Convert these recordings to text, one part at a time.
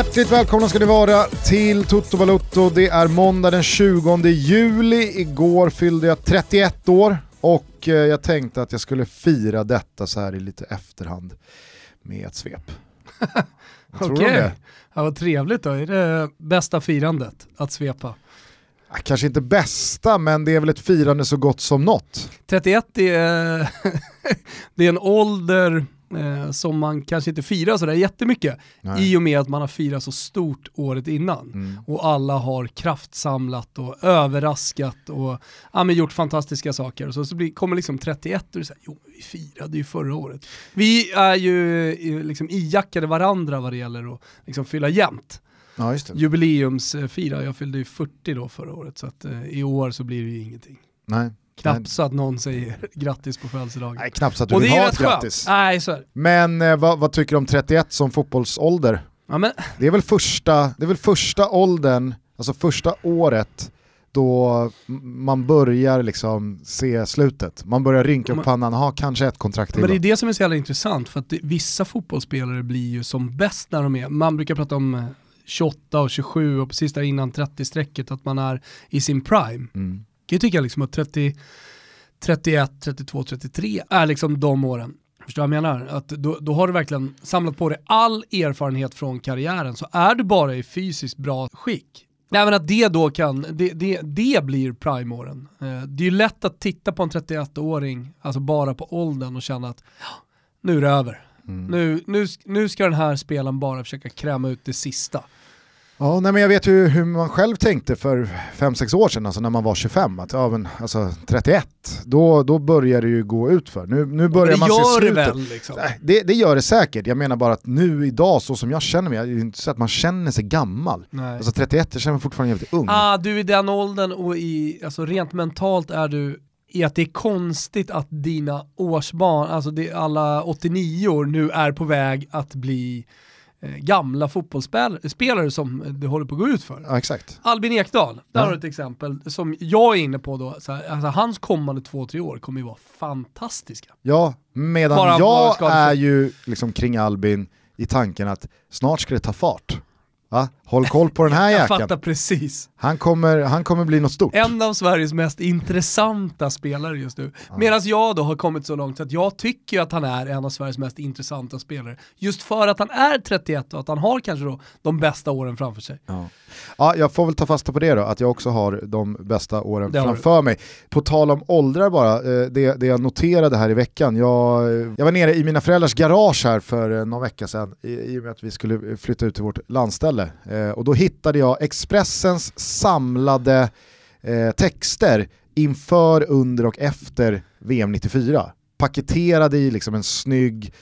Hjärtligt välkomna ska ni vara till Toto Balutto. Det är måndag den 20 juli. Igår fyllde jag 31 år och eh, jag tänkte att jag skulle fira detta så här i lite efterhand med ett svep. Okej, okay. ja, vad trevligt då. Är det bästa firandet att svepa? Kanske inte bästa, men det är väl ett firande så gott som något. 31 är, det är en ålder eh, som man kanske inte firar sådär jättemycket Nej. i och med att man har firat så stort året innan. Mm. Och alla har kraftsamlat och överraskat och ja, men gjort fantastiska saker. Och så, så blir, kommer liksom 31 och så här, jo vi firade ju förra året. Vi är ju liksom ijackade varandra vad det gäller att liksom fylla jämnt. Ja, Jubileumsfira, jag fyllde ju 40 då förra året så att eh, i år så blir det ju ingenting. Nej. Knappt så att någon säger grattis på födelsedagen. Nej, knappt så att du och vill ha ett grattis. Nej, så Men eh, vad, vad, tycker du om 31 som fotbollsålder? Ja, men... det, är väl första, det är väl första åldern, alltså första året då man börjar liksom se slutet. Man börjar rynka upp pannan, ha kanske ett kontrakt till. Men det är det som är så jävla intressant, för att det, vissa fotbollsspelare blir ju som bäst när de är, man brukar prata om 28 och 27 och precis där innan 30-strecket att man är i sin prime. Mm mycket tycker jag liksom att 30, 31, 32, 33 är liksom de åren. Förstår du vad jag menar? Att då, då har du verkligen samlat på dig all erfarenhet från karriären, så är du bara i fysiskt bra skick, Även att det då kan, det, det, det blir prime-åren. Eh, det är ju lätt att titta på en 31-åring, alltså bara på åldern och känna att nu är det över. Mm. Nu, nu, nu ska den här spelaren bara försöka kräma ut det sista. Ja, nej, men jag vet ju hur man själv tänkte för 5-6 år sedan, alltså när man var 25, att ja, men, alltså, 31, då, då börjar det ju gå ut för. Nu, nu börjar man se slutet. Det, väl, liksom. det, det gör det säkert, jag menar bara att nu idag, så som jag känner mig, jag är inte så att man känner sig gammal. Nej. Alltså 31, jag känner mig fortfarande jävligt ung. Ah, du är i den åldern och i, alltså, rent mentalt är du i att det är konstigt att dina årsbarn, alltså det, alla 89 år nu är på väg att bli gamla fotbollsspelare som det håller på att gå ut för. Ja, exakt. Albin Ekdal, där ja. har du ett exempel som jag är inne på då, här, alltså hans kommande två, tre år kommer ju vara fantastiska. Ja, medan Bara jag är ju liksom kring Albin i tanken att snart ska det ta fart. Va? Håll koll på den här. Jag fattar precis. Han kommer, han kommer bli något stort. En av Sveriges mest intressanta spelare just nu. Ja. Medan jag då har kommit så långt att jag tycker att han är en av Sveriges mest intressanta spelare. Just för att han är 31 och att han har kanske då de bästa åren framför sig. Ja. ja, jag får väl ta fasta på det då, att jag också har de bästa åren framför mig. På tal om åldrar bara, eh, det, det jag noterade här i veckan, jag, jag var nere i mina föräldrars garage här för eh, någon vecka sedan i, i och med att vi skulle flytta ut till vårt landställe. Eh, och då hittade jag Expressens samlade eh, texter inför, under och efter VM 94. Paketerade i liksom en snygg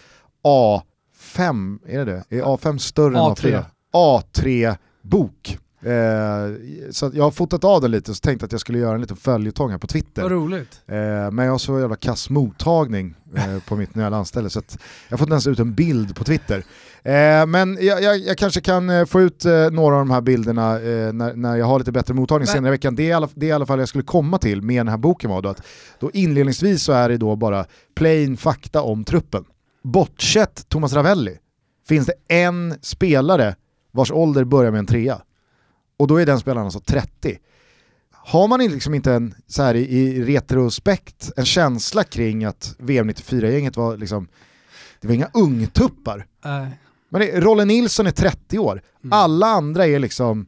A5, är det det? Är A5 större A3. än A4? A3-bok. Eh, så jag har fotat av den lite och tänkte att jag skulle göra en liten följetong här på Twitter. Vad roligt. Eh, men jag har så jävla kass mottagning eh, på mitt nya landställe så jag får inte ens ut en bild på Twitter. Eh, men jag, jag, jag, kanske kan eh, få ut eh, några av de här bilderna när, när jag har lite bättre mottagning men. senare i veckan. Det är, alla, det är i alla fall jag skulle komma till med den här boken var då att då inledningsvis så är det då bara plain fakta om truppen. Bortsett Thomas Ravelli finns det en spelare vars ålder börjar med en trea och då är den spelaren alltså 30. Har man liksom inte en, så här i, retrospekt, en känsla kring att VM 94-gänget var liksom, det var inga ungtuppar. Äh. Men Rolle Nilsson är 30 år, mm. alla andra är liksom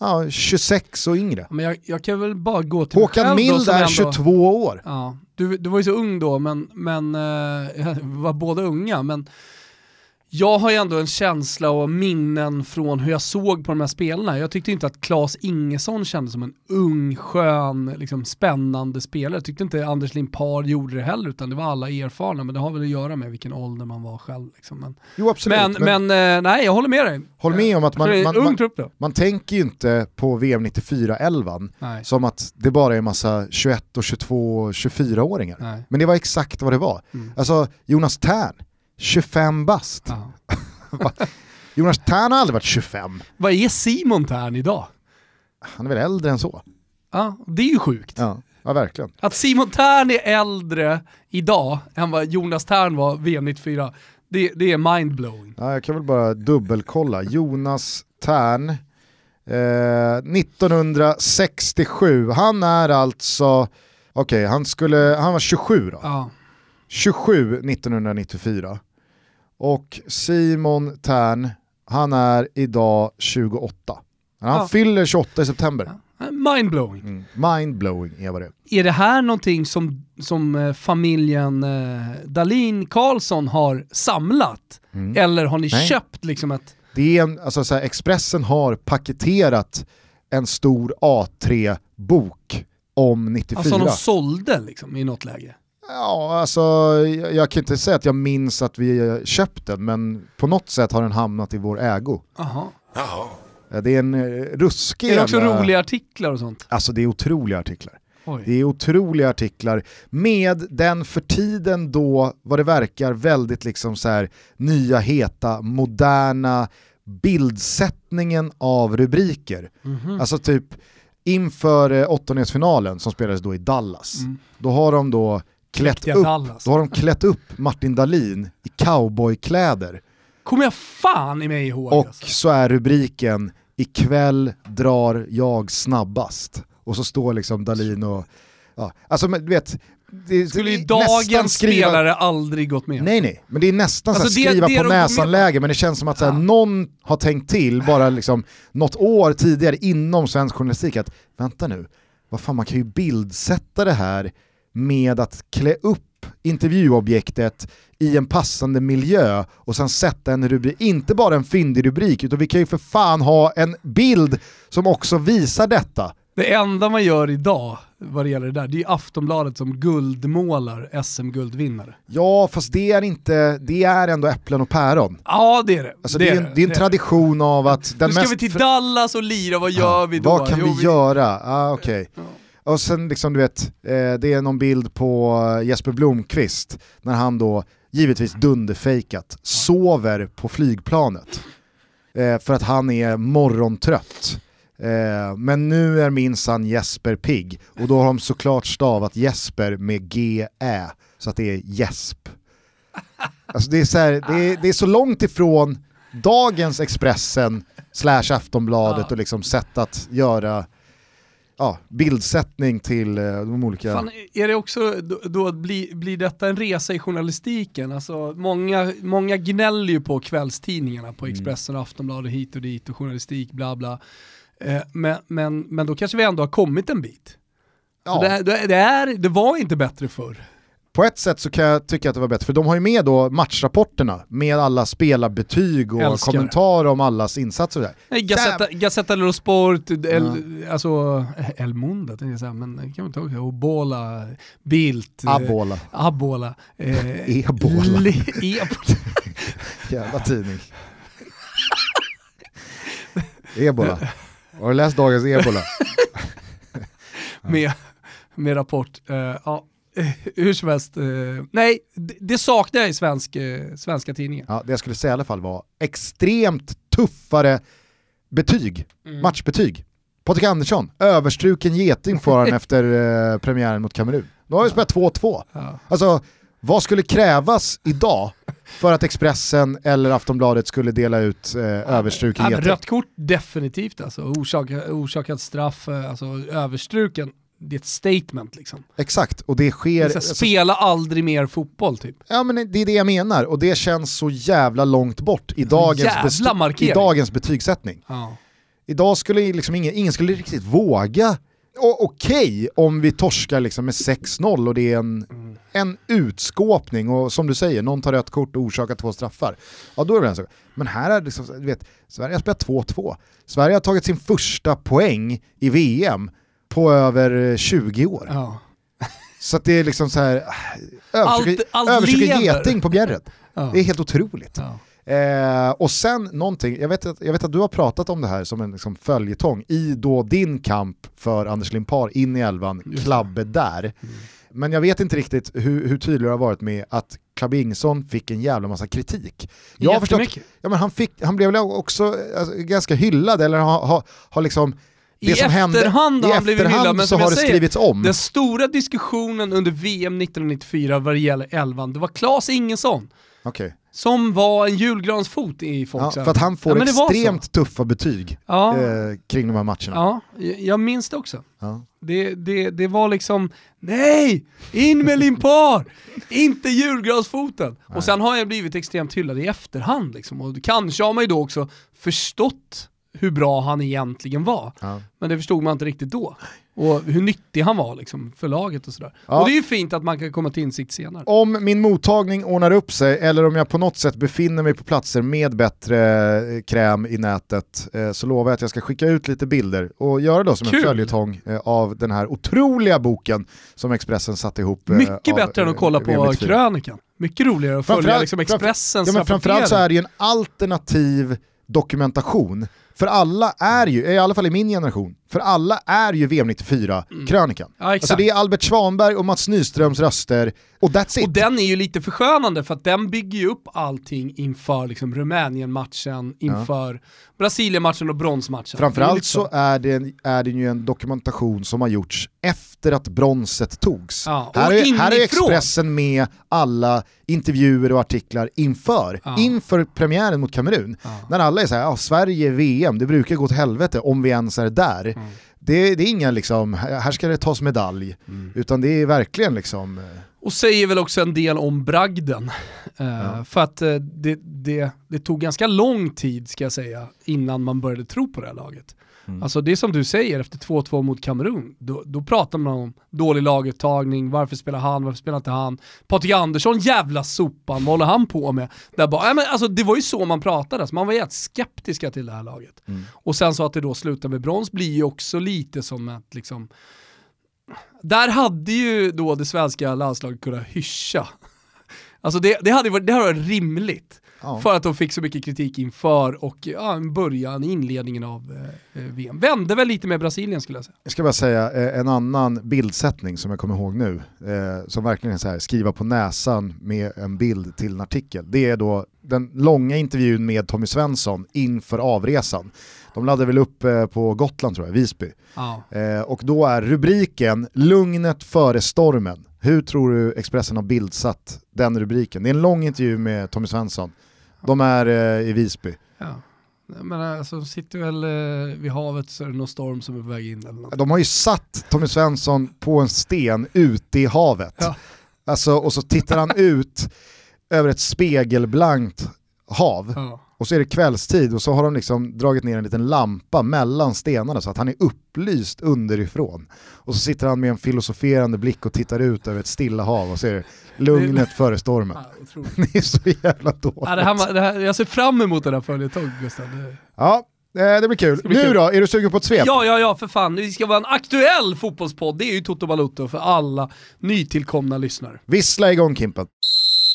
ja, 26 och yngre. Men jag, jag kan väl bara gå till Håkan Mild är 22 år. Ja, du, du var ju så ung då, men, men äh, var båda unga, men jag har ju ändå en känsla och minnen från hur jag såg på de här spelarna. Jag tyckte inte att Claes Ingesson kändes som en ung, skön, liksom spännande spelare. Jag tyckte inte Anders Limpar gjorde det heller, utan det var alla erfarna, men det har väl att göra med vilken ålder man var själv. Liksom. Men, jo absolut. Men, men, men eh, nej, jag håller med dig. Håll med om att man, man, man, man, tänker ju inte på VM 94-11 som att det bara är massa 21 och 22 och 24-åringar. Men det var exakt vad det var. Mm. Alltså Jonas Tern, 25 bast. Ja. Jonas Tern har aldrig varit 25. Vad är Simon Tern idag? Han är väl äldre än så? Ja, det är ju sjukt. Ja, ja verkligen. Att Simon Tern är äldre idag än vad Jonas Tern var VM 94, Det, det är mindblowing. Ja, jag kan väl bara dubbelkolla. Jonas Tern, eh, 1967, han är alltså, okej okay, han, han var 27 då. Ja. 27 1994. Och Simon Tern, han är idag 28. Han ja. fyller 28 i september. Mindblowing. Mm. Mindblowing är vad det är. Är det här någonting som, som eh, familjen eh, Dalin Karlsson har samlat? Mm. Eller har ni Nej. köpt liksom ett... Det är en, alltså så här, Expressen har paketerat en stor A3-bok om 94. Alltså de sålde liksom i något läge? Ja, alltså jag, jag kan inte säga att jag minns att vi köpt den, men på något sätt har den hamnat i vår ägo. Aha. Jaha. Det är en eh, ruskig Är det också jävla... roliga artiklar och sånt? Alltså det är otroliga artiklar. Oj. Det är otroliga artiklar med den för tiden då, vad det verkar, väldigt liksom så här, nya, heta, moderna bildsättningen av rubriker. Mm -hmm. Alltså typ inför eh, åttondelsfinalen som spelades då i Dallas, mm. då har de då klätt upp, då har de klätt upp Martin Dahlin i cowboykläder. Kommer jag fan i mig ihåg. Och alltså. så är rubriken “Ikväll drar jag snabbast” och så står liksom Dahlin och, ja, alltså men, du vet, det, Skulle ju dagens skriva... spelare aldrig gått med. Nej nej, men det är nästan alltså så det, skriva det på näsan-läge, men det känns som att ja. någon har tänkt till bara liksom något år tidigare inom svensk journalistik att vänta nu, vad fan man kan ju bildsätta det här med att klä upp intervjuobjektet i en passande miljö och sen sätta en rubrik, inte bara en fyndig rubrik, utan vi kan ju för fan ha en bild som också visar detta. Det enda man gör idag vad det gäller det där, det är Aftonbladet som guldmålar SM-guldvinnare. Ja, fast det är inte, det är ändå äpplen och päron. Ja det är det. Alltså, det, det, är, en, det är en tradition av att... Den nu ska mest... vi till Dallas och lira, vad gör vi då? Vad kan jo, vi, vi göra? Ah, okay. Ja. Och sen liksom du vet, eh, det är någon bild på Jesper Blomqvist när han då, givetvis dunderfejkat, sover på flygplanet. Eh, för att han är morgontrött. Eh, men nu är minsann Jesper pigg och då har de såklart stavat Jesper med G-Ä, så att det är Jesp. Alltså det, är så här, det, är, det är så långt ifrån dagens Expressen slash Aftonbladet och liksom sätt att göra ja, bildsättning till eh, de olika... Fan, är det också, då, då blir, blir detta en resa i journalistiken? Alltså, många, många gnäller ju på kvällstidningarna, på mm. Expressen och Aftonbladet hit och dit och journalistik, bla bla. Eh, men, men, men då kanske vi ändå har kommit en bit. Ja. Det, det, det, är, det var inte bättre förr på ett sätt så kan jag tycka att det var bättre, för de har ju med då matchrapporterna med alla spelarbetyg och Älskar. kommentarer om allas insatser. Och där. Nej, Gazzetta, Gazzetta dello Sport, El, ja. alltså El Mundo, jag säga, men kan man ta också, Obola, Bildt, Abola, eh, Abola eh, Ebola. Ebola. Jävla tidning. Ebola. Har du läst dagens Ebola? med, med rapport. Uh, ja. Hur som helst, eh, nej, det, saknar jag i svensk, eh, svenska tidningar. Ja, det jag skulle säga i alla fall var extremt tuffare betyg, mm. matchbetyg. Patrik Andersson, överstruken geting får han efter eh, premiären mot Kamerun. Då har vi spelat 2-2. Ja. Alltså, vad skulle krävas idag för att Expressen eller Aftonbladet skulle dela ut eh, överstruken geting? Rött kort definitivt alltså, orsakat, orsakat straff, eh, alltså överstruken det är ett statement liksom. Exakt, och det sker... Det alltså, spela aldrig mer fotboll typ. Ja men det är det jag menar, och det känns så jävla långt bort i dagens, i dagens betygssättning. Ja. Idag skulle liksom ingen, ingen skulle riktigt våga Okej okay, om vi torskar liksom med 6-0 och det är en, mm. en utskåpning och som du säger, någon tar rött kort och orsakar två straffar. Ja då är det en sak. Men här är det liksom, du vet, Sverige har spelat 2-2. Sverige har tagit sin första poäng i VM på över 20 år. Ja. Så att det är liksom så här, övertrycker geting på bjärret. Ja. Det är helt otroligt. Ja. Eh, och sen någonting, jag vet, att, jag vet att du har pratat om det här som en liksom, följetong i då din kamp för Anders Limpar in i elvan, Klabbe där. Mm. Men jag vet inte riktigt hur, hur tydlig du har varit med att Klabbe Ingsson fick en jävla massa kritik. Jag har förstått, ja, men han, fick, han blev väl också alltså, ganska hyllad, eller har, har, har liksom i efterhand hände, har han blivit hyllad, men som har jag säger, om. den stora diskussionen under VM 1994 vad det gäller elvan, det var Klas Ingesson. Okay. som var en julgransfot i folks ja, För att han får ja, extremt tuffa betyg ja. eh, kring de här matcherna. Ja, jag minns det också. Ja. Det, det, det var liksom, nej, in med Limpar, inte julgransfoten. Och sen har jag blivit extremt hyllad i efterhand liksom. och kanske har man ju då också förstått hur bra han egentligen var. Ja. Men det förstod man inte riktigt då. Och hur nyttig han var liksom, för laget och sådär. Ja. Och det är ju fint att man kan komma till insikt senare. Om min mottagning ordnar upp sig, eller om jag på något sätt befinner mig på platser med bättre eh, kräm i nätet, eh, så lovar jag att jag ska skicka ut lite bilder och göra det som Kul. en följetong eh, av den här otroliga boken som Expressen satte ihop. Mycket bättre än att kolla på krönikan. Mycket roligare att följa liksom Expressens ja, Framförallt så är det ju en alternativ dokumentation för alla är ju, i alla fall i min generation, för alla är ju VM 94-krönikan. Mm. Ja, alltså det är Albert Svanberg och Mats Nyströms röster, och that's it. Och den är ju lite förskönande för att den bygger ju upp allting inför liksom Rumänien-matchen, inför ja. Brasilien-matchen och bronsmatchen. Framförallt liksom... så är det, är det ju en dokumentation som har gjorts efter att bronset togs. Ja, här, är, här är Expressen med alla intervjuer och artiklar inför, ja. inför premiären mot Kamerun. När alla är såhär, ja, Sverige VM, det brukar gå till helvete om vi ens är där. Mm. Det, det, är inga liksom, här ska det tas medalj, mm. utan det är verkligen liksom... Eh, och säger väl också en del om bragden. Uh, ja. För att uh, det, det, det, tog ganska lång tid, ska jag säga, innan man började tro på det här laget. Mm. Alltså det som du säger efter 2-2 mot Kamerun, då, då pratar man om dålig laguttagning, varför spelar han, varför spelar inte han? Patrik Andersson, jävla sopan, vad håller han på med? Där bara, men alltså, det var ju så man pratade, alltså, man var jävligt skeptiska till det här laget. Mm. Och sen så att det då slutar med brons blir ju också lite som att liksom, där hade ju då det svenska landslaget kunnat hyscha. Alltså det, det hade varit, det hade varit rimligt. Ja. För att de fick så mycket kritik inför och ja, början, inledningen av eh, eh VM. Vände väl lite med Brasilien skulle jag säga. Jag ska bara säga eh, en annan bildsättning som jag kommer ihåg nu, eh, som verkligen är så här, skriva på näsan med en bild till en artikel. Det är då den långa intervjun med Tommy Svensson inför avresan. De laddade väl upp eh, på Gotland tror jag, Visby. Ja. Och då är rubriken “Lugnet före stormen”. Hur tror du Expressen har bildsatt den rubriken? Det är en lång intervju med Tommy Svensson. De är eh, i Visby. Ja. Men alltså, sitter väl eh, vid havet så är det någon storm som är på väg in eller något. De har ju satt Tommy Svensson på en sten ute i havet. Ja. Alltså, och så tittar han ut över ett spegelblankt hav. Ja. Och så är det kvällstid och så har de liksom dragit ner en liten lampa mellan stenarna så att han är upplyst underifrån. Och så sitter han med en filosoferande blick och tittar ut över ett stilla hav och ser lugnet före stormen. Ja, det är så jävla dåligt. Ja, det här, det här, jag ser fram emot den här följetongen Gustav. Ja, eh, det blir kul. Det blir nu kul. då, är du sugen på ett svep? Ja, ja, ja för fan. Det ska vara en aktuell fotbollspodd. Det är ju Toto Balutto för alla nytillkomna lyssnare. Vissla igång Kimpen.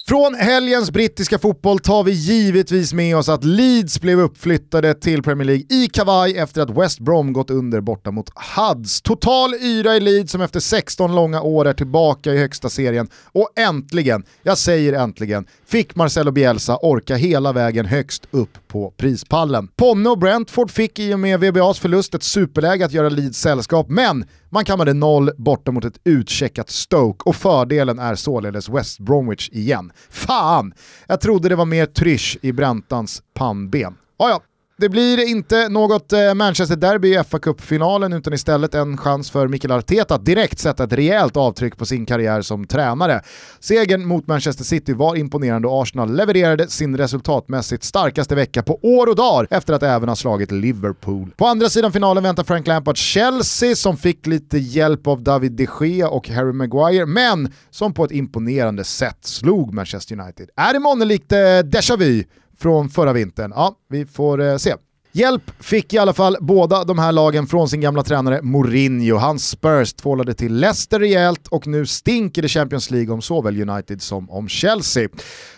Från helgens brittiska fotboll tar vi givetvis med oss att Leeds blev uppflyttade till Premier League i kavaj efter att West Brom gått under borta mot Huds. Total yra i Leeds som efter 16 långa år är tillbaka i högsta serien och äntligen, jag säger äntligen, fick Marcelo Bielsa orka hela vägen högst upp på prispallen. Ponne och Brentford fick i och med VBAs förlust ett superläge att göra Leeds sällskap, men man kammade noll borta mot ett utcheckat Stoke och fördelen är således West Bromwich igen. Fan! Jag trodde det var mer trysch i Bräntans pannben. Ah, ja, det blir inte något eh, Manchester-derby i FA-cupfinalen utan istället en chans för Mikael Arteta att direkt sätta ett rejält avtryck på sin karriär som tränare. Segern mot Manchester City var imponerande och Arsenal levererade sin resultatmässigt starkaste vecka på år och dag efter att även ha slagit Liverpool. På andra sidan finalen väntar Frank Lampard Chelsea som fick lite hjälp av David de Gea och Harry Maguire men som på ett imponerande sätt slog Manchester United. Är det månne likt eh, déjà vu från förra vintern? Ja, vi får eh, se. Hjälp fick i alla fall båda de här lagen från sin gamla tränare Mourinho. Hans Spurs tvålade till Leicester rejält och nu stinker det Champions League om såväl United som om Chelsea.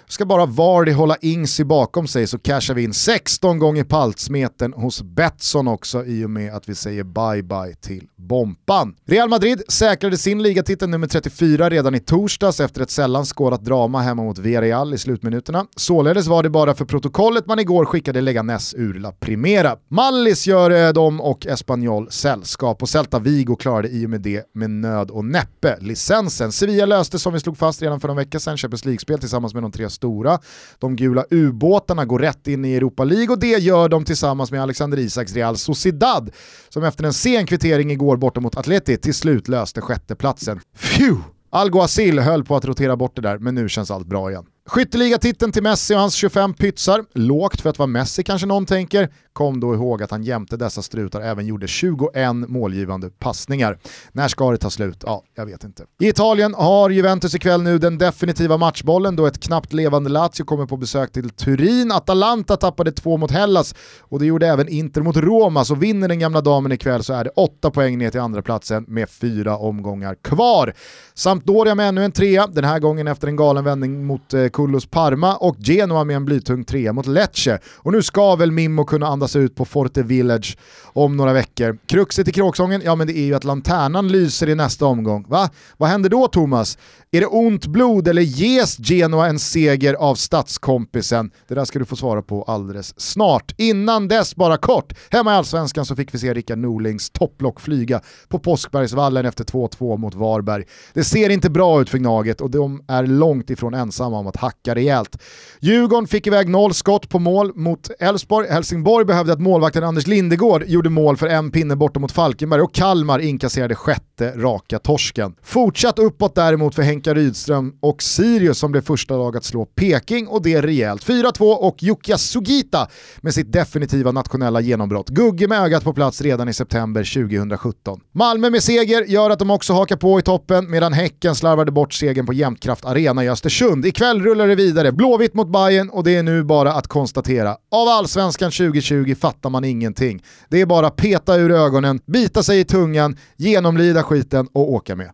Ska bara Vardy hålla Ingsy bakom sig så cashar vi in 16 gånger paltsmeten hos Betsson också i och med att vi säger bye-bye till Bompan. Real Madrid säkrade sin ligatitel nummer 34 redan i torsdags efter ett sällan skådat drama hemma mot Villarreal i slutminuterna. Således var det bara för protokollet man igår skickade Leganes ur La Primera. Mallis gör eh, dem och Espanyol sällskap och Celta Vigo klarade i och med det med nöd och näppe licensen. Sevilla löste som vi slog fast redan för en vecka sedan Champions League-spel tillsammans med de tre stora. De gula ubåtarna går rätt in i Europa League och det gör de tillsammans med Alexander Isaks Real Sociedad som efter en sen kvittering igår borta mot Atleti till slut löste sjätteplatsen. Phew! Alguacil höll på att rotera bort det där, men nu känns allt bra igen. Skytteligatiteln till Messi och hans 25 pytsar, lågt för att vara Messi kanske någon tänker, kom då ihåg att han jämte dessa strutar även gjorde 21 målgivande passningar. När ska det ta slut? Ja, jag vet inte. I Italien har Juventus ikväll nu den definitiva matchbollen då ett knappt levande Lazio kommer på besök till Turin. Atalanta tappade två mot Hellas och det gjorde även Inter mot Roma, så vinner den gamla damen ikväll så är det åtta poäng ner till andra platsen med fyra omgångar kvar. Sampdoria med ännu en trea, den här gången efter en galen vändning mot eh, eh, Kullos Parma och Genoa med en blytung trea mot Lecce. Och nu ska väl Mimmo kunna andas ut på Forte Village om några veckor. Kruxet i kråksången, ja men det är ju att lanternan lyser i nästa omgång. Va? Vad händer då Thomas? Är det ont blod eller ges Genoa en seger av statskompisen? Det där ska du få svara på alldeles snart. Innan dess, bara kort, hemma i Allsvenskan så fick vi se Rickard Norlings topplock flyga på Påskbergsvallen efter 2-2 mot Varberg. Det ser inte bra ut för Gnaget och de är långt ifrån ensamma om att hacka rejält. Djurgården fick iväg noll skott på mål mot Elfsborg. Helsingborg behövde att målvakten Anders Lindegård gjorde mål för en pinne borta mot Falkenberg och Kalmar inkasserade sjätte raka torsken. Fortsatt uppåt däremot för Henka Rydström och Sirius som blev första lag att slå Peking och det rejält. 4-2 och Yukia Sugita med sitt definitiva nationella genombrott. Gugge med ögat på plats redan i september 2017. Malmö med seger gör att de också hakar på i toppen medan Häcken slarvade bort segern på Jämtkraft Arena i Östersund. Ikväll rullar det vidare, Blåvitt mot Bayern och det är nu bara att konstatera. Av allsvenskan 2020 fattar man ingenting. Det är bara peta ur ögonen, bita sig i tungan, genomlida skiten och åka med.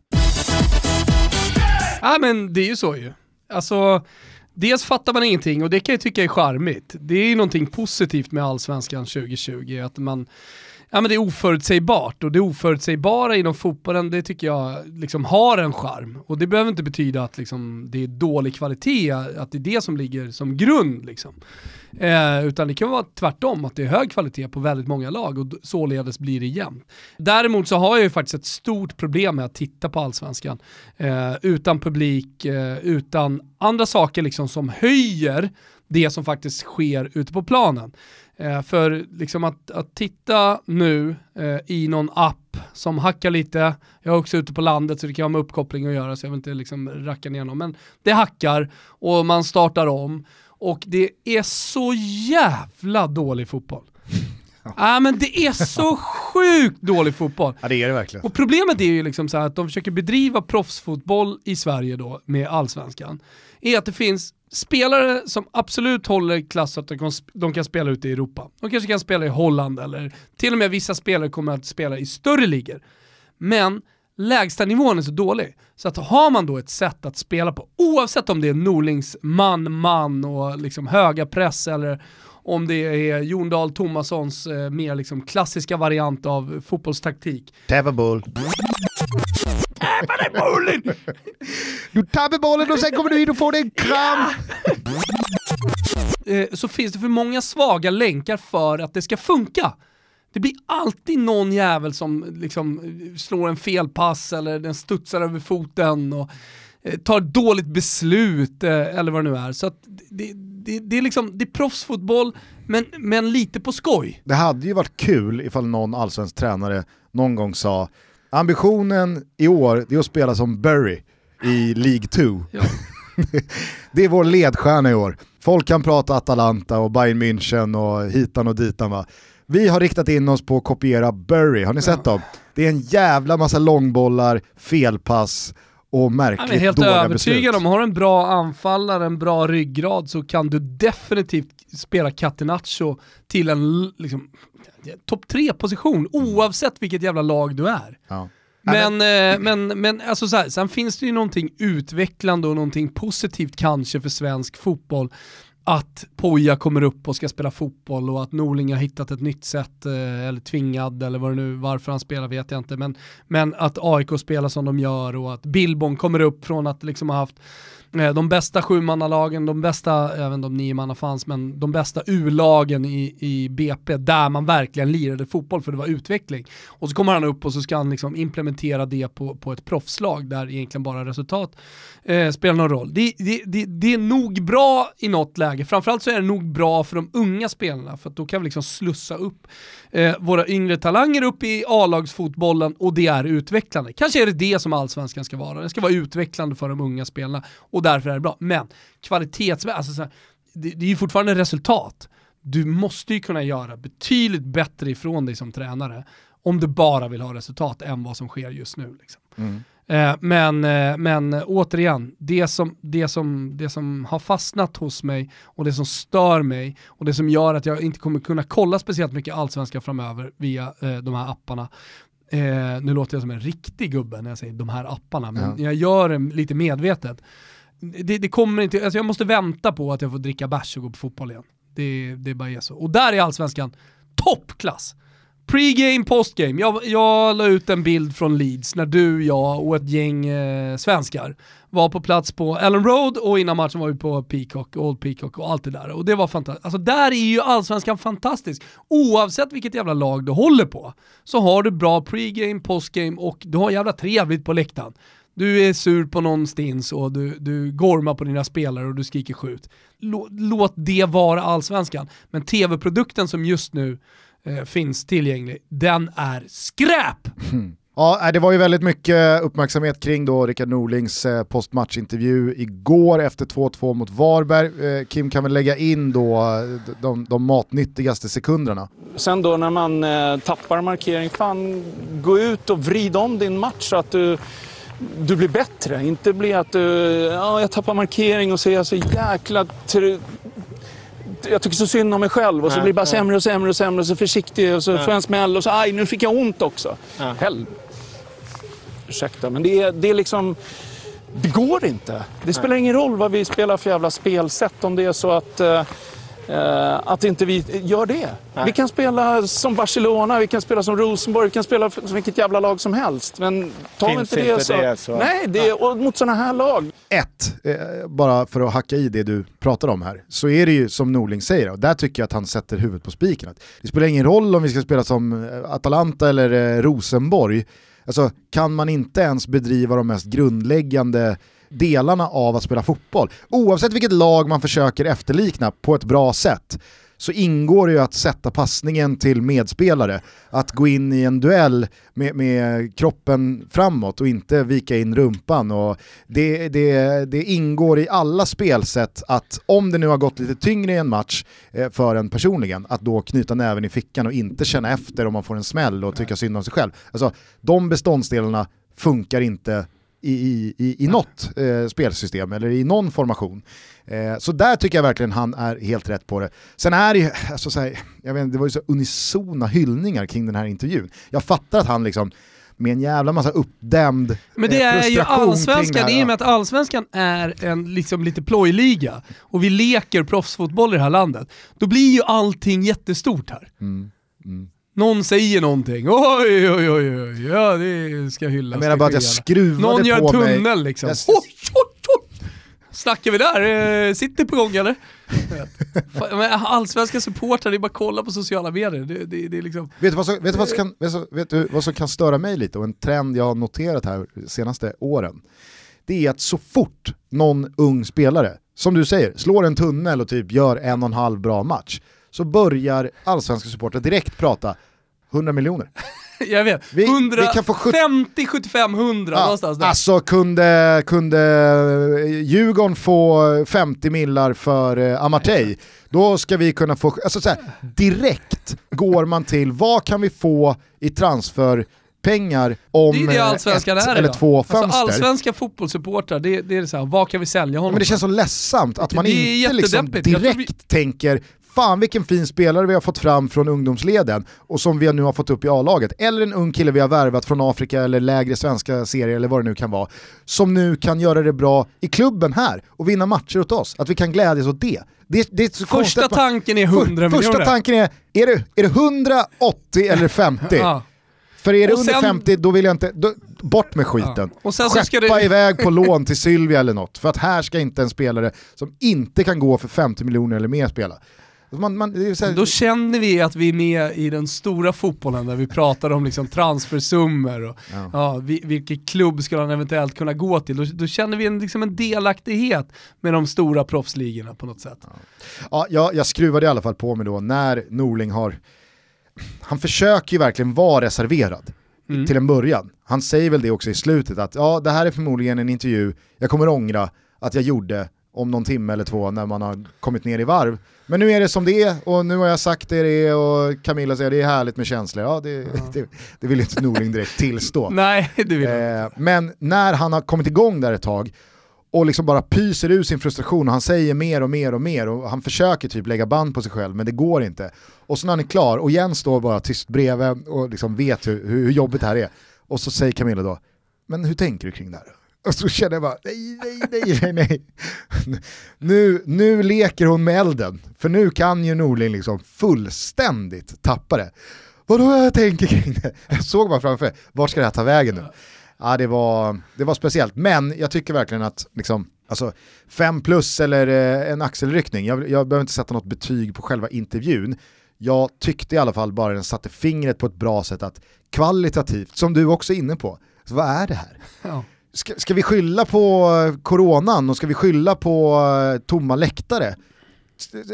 Ja men det är ju så ju. Alltså, dels fattar man ingenting och det kan jag tycka är charmigt. Det är ju någonting positivt med allsvenskan 2020, att man Ja men det är oförutsägbart och det oförutsägbara inom fotbollen det tycker jag liksom har en charm. Och det behöver inte betyda att liksom, det är dålig kvalitet, att det är det som ligger som grund. Liksom. Eh, utan det kan vara tvärtom, att det är hög kvalitet på väldigt många lag och således blir det jämnt. Däremot så har jag ju faktiskt ett stort problem med att titta på allsvenskan eh, utan publik, eh, utan andra saker liksom som höjer det som faktiskt sker ute på planen. Eh, för liksom att, att titta nu eh, i någon app som hackar lite, jag är också ute på landet så det kan ha med uppkoppling att göra så jag vill inte liksom racka ner någon, men det hackar och man startar om och det är så jävla dålig fotboll. Ja men det är så sjukt dålig fotboll. Ja det är det verkligen. Och problemet är ju liksom så att de försöker bedriva proffsfotboll i Sverige då med allsvenskan. Är att det finns spelare som absolut håller klass att de kan spela ute i Europa. De kanske kan spela i Holland eller till och med vissa spelare kommer att spela i större ligor. Men lägsta nivån är så dålig. Så att har man då ett sätt att spela på, oavsett om det är Norlings man-man och liksom höga press eller om det är Jon Dahl Tomassons eh, mer liksom klassiska variant av fotbollstaktik. Täva boll. Dig bollen! Du tar bollen och sen kommer du in och får en kram. Eh, så finns det för många svaga länkar för att det ska funka. Det blir alltid någon jävel som liksom slår en felpass eller den studsar över foten och eh, tar dåligt beslut eh, eller vad det nu är. Så det, det, det, är liksom, det är proffsfotboll, men, men lite på skoj. Det hade ju varit kul ifall någon allsvensk tränare någon gång sa ambitionen i år är att spela som Burry i League 2. Ja. det är vår ledstjärna i år. Folk kan prata Atalanta och Bayern München och hitan och ditan va. Vi har riktat in oss på att kopiera Burry, har ni sett dem? Det är en jävla massa långbollar, felpass och märkligt dåliga beslut. Jag är helt övertygad om, har en bra anfallare, en bra ryggrad så kan du definitivt spela Catenaccio till en liksom, topp tre position oavsett vilket jävla lag du är. Ja. Men, men, eh, men, men alltså så här, sen finns det ju någonting utvecklande och någonting positivt kanske för svensk fotboll. Att Poja kommer upp och ska spela fotboll och att Norling har hittat ett nytt sätt, eh, eller tvingad eller vad det nu, varför han spelar vet jag inte, men, men att AIK spelar som de gör och att Billborn kommer upp från att liksom ha haft Eh, de bästa sjumannalagen, de bästa, även de nio manna fanns, men de bästa U-lagen i, i BP där man verkligen lirade fotboll för det var utveckling. Och så kommer han upp och så ska han liksom implementera det på, på ett proffslag där egentligen bara resultat eh, spelar någon roll. Det, det, det, det, är nog bra i något läge, framförallt så är det nog bra för de unga spelarna för då kan vi liksom slussa upp eh, våra yngre talanger upp i A-lagsfotbollen och det är utvecklande. Kanske är det det som allsvenskan ska vara, den ska vara utvecklande för de unga spelarna och därför är det bra. Men kvalitetsmässigt, alltså, det, det är ju fortfarande resultat. Du måste ju kunna göra betydligt bättre ifrån dig som tränare om du bara vill ha resultat än vad som sker just nu. Liksom. Mm. Eh, men, eh, men återigen, det som, det, som, det som har fastnat hos mig och det som stör mig och det som gör att jag inte kommer kunna kolla speciellt mycket allsvenska framöver via eh, de här apparna, Eh, nu låter jag som en riktig gubbe när jag säger de här apparna, men ja. jag gör det lite medvetet. Det, det, kommer inte, alltså jag måste vänta på att jag får dricka bärs och gå på fotboll igen. Det, det bara är så. Och där är allsvenskan toppklass. Pre-game, postgame. Jag, jag la ut en bild från Leeds när du, jag och ett gäng eh, svenskar var på plats på Ellen Road och innan matchen var vi på Peacock, Old Peacock och allt det där. Och det var fantastiskt. Alltså där är ju allsvenskan fantastisk. Oavsett vilket jävla lag du håller på så har du bra pre-game, post-game och du har jävla trevligt på läktaren. Du är sur på någon stins och du, du gormar på dina spelare och du skriker skjut. Låt, låt det vara allsvenskan. Men tv-produkten som just nu eh, finns tillgänglig, den är skräp! Mm. Ja, det var ju väldigt mycket uppmärksamhet kring då Rickard Norlings eh, postmatchintervju igår efter 2-2 mot Varberg. Eh, Kim kan väl lägga in då eh, de, de matnyttigaste sekunderna. Sen då när man tappar markering, fan gå ut och vrid om din match så att du du blir bättre. Inte bli att du, ja, jag tappar markering och så är jag så jäkla jag tycker så synd om mig själv och så blir det bara sämre och sämre och sämre och så försiktig och så får jag en smäll och så aj, nu fick jag ont också. Ja. Hell. Ursäkta, men det är, det är liksom... Det går inte. Det spelar ingen roll vad vi spelar för jävla spelsätt om det är så att Uh, att inte vi gör det. Nej. Vi kan spela som Barcelona, vi kan spela som Rosenborg, vi kan spela som vilket jävla lag som helst. Men tar vi inte det, inte så... det så... Nej, det, och mot sådana här lag. Ett, eh, bara för att hacka i det du pratar om här, så är det ju som Norling säger, och där tycker jag att han sätter huvudet på spiken. Det spelar ingen roll om vi ska spela som eh, Atalanta eller eh, Rosenborg, alltså kan man inte ens bedriva de mest grundläggande delarna av att spela fotboll. Oavsett vilket lag man försöker efterlikna på ett bra sätt så ingår det ju att sätta passningen till medspelare, att gå in i en duell med, med kroppen framåt och inte vika in rumpan. Och det, det, det, ingår i alla spelsätt att om det nu har gått lite tyngre i en match eh, för en personligen, att då knyta näven i fickan och inte känna efter om man får en smäll och tycka synd om sig själv. Alltså, de beståndsdelarna funkar inte i, i, i något eh, spelsystem eller i någon formation. Eh, så där tycker jag verkligen han är helt rätt på det. Sen är det ju, alltså, så här, jag vet, det var ju så unisona hyllningar kring den här intervjun. Jag fattar att han liksom med en jävla massa uppdämd Men det eh, är ju allsvenskan, i och med att allsvenskan är en liksom lite plojliga och vi leker proffsfotboll i det här landet, då blir ju allting jättestort här. Mm, mm. Någon säger någonting, oj oj oj, oj. ja det ska hyllas. Jag menar bara att jag skruvade Någon gör på tunnel mig. liksom. Jag... Oj, oj, oj. Snackar vi där? Eh, sitter på gång eller? allsvenska supportrar, det är bara att kolla på sociala medier. Det, det, det är liksom... vet, du vad som, vet, du vad som kan, vet du vad som kan störa mig lite och en trend jag har noterat här de senaste åren? Det är att så fort någon ung spelare, som du säger, slår en tunnel och typ gör en och en halv bra match, så börjar allsvenska supportrar direkt prata 100 miljoner. Jag vet, vi, 150, 75, 100 ja, någonstans där. Alltså kunde, kunde Djurgården få 50 millar för eh, Amartey, då ska vi kunna få, alltså så här, direkt går man till vad kan vi få i transfer pengar om det är det eh, ett är eller två alltså, fönster. Alltså allsvenska fotbollssupportrar, det, det är så här, vad kan vi sälja honom Men det känns så ledsamt att man inte liksom direkt vi... tänker fan vilken fin spelare vi har fått fram från ungdomsleden och som vi nu har fått upp i A-laget. Eller en ung kille vi har värvat från Afrika eller lägre svenska serier eller vad det nu kan vara. Som nu kan göra det bra i klubben här och vinna matcher åt oss. Att vi kan glädjas åt det. det, det första tanken är 100 för, miljoner. Första tanken är, är det, är det 100, 80 eller 50? ja. För är det Och under sen- 50, då vill jag inte, då, bort med skiten. Ja. Och sen Skeppa ska det- iväg på lån till Sylvia eller något. För att här ska inte en spelare som inte kan gå för 50 miljoner eller mer spela. Man, man, här, Då känner vi att vi är med i den stora fotbollen där vi pratar om liksom transfersummor och Ja. ja. vi- vilken klubb ska han eventuellt kunna gå till. Då, då känner vi en, liksom en delaktighet med de stora proffsligorna på något sätt. Ja, jag, jag skruvade i alla fall på mig då när Norling har... Han försöker ju verkligen vara reserverad Mm. till en början. Han säger väl det också i slutet att ja, det här är förmodligen en intervju jag kommer ångra att jag gjorde om någon timme eller två när man har kommit ner i varv. Men nu är det som det är och nu har jag sagt det det är och Camilla säger det är härligt med känslor. Ja, det, det, det vill inte Norling direkt tillstå. Nej, det vill Eh, men när han har kommit igång där ett tag och liksom bara pyser ur sin frustration och han säger mer och mer och mer och han försöker typ lägga band på sig själv men det går inte. Och så när han är klar och Jens står bara tyst bredvid och liksom vet hur, hur jobbigt det här är. Och så säger Camilla då, men hur tänker du kring det här? Och så känner jag bara, nej, nej, nej, nej, nej. Nu, nu leker hon med elden, för nu kan ju Norling liksom fullständigt tappa det. Vadå jag tänker kring det? Jag såg bara framför mig, vart ska det här ta vägen nu? Ja, det, var, det var speciellt, men jag tycker verkligen att liksom, alltså, fem plus eller eh, en axelryckning, jag, jag behöver inte sätta något betyg på själva intervjun. Jag tyckte i alla fall bara den satte fingret på ett bra sätt att kvalitativt, som du också är inne på, så vad är det här? Ja. Ska, ska vi skylla på eh, coronan och ska vi skylla på eh, tomma läktare?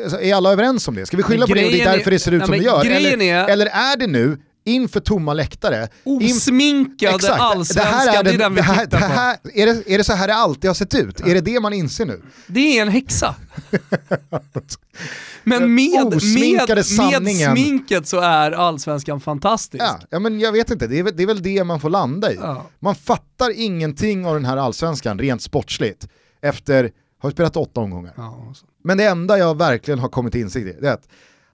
Alltså, Är alla överens om det? Ska vi skylla på det och det är därför det ser ut Nej, som det gör? Eller, är- eller är det nu, inför tomma läktare, Osminkade Exakt. allsvenska, det är den vi det här, tittar det på. här, är, det, är det så här det alltid har sett ut? Är det det man inser nu? Det är en häxa. Men med, med, osminkade med sanningen. sminket så är allsvenskan fantastisk. Ja, ja men jag vet inte, det är, väl- det är väl det man får landa i. Ja. Man fattar ingenting av den här allsvenskan rent sportsligt efter, har vi spelat åtta omgångar. Ja. Men det enda jag verkligen har kommit till insikt i, det är att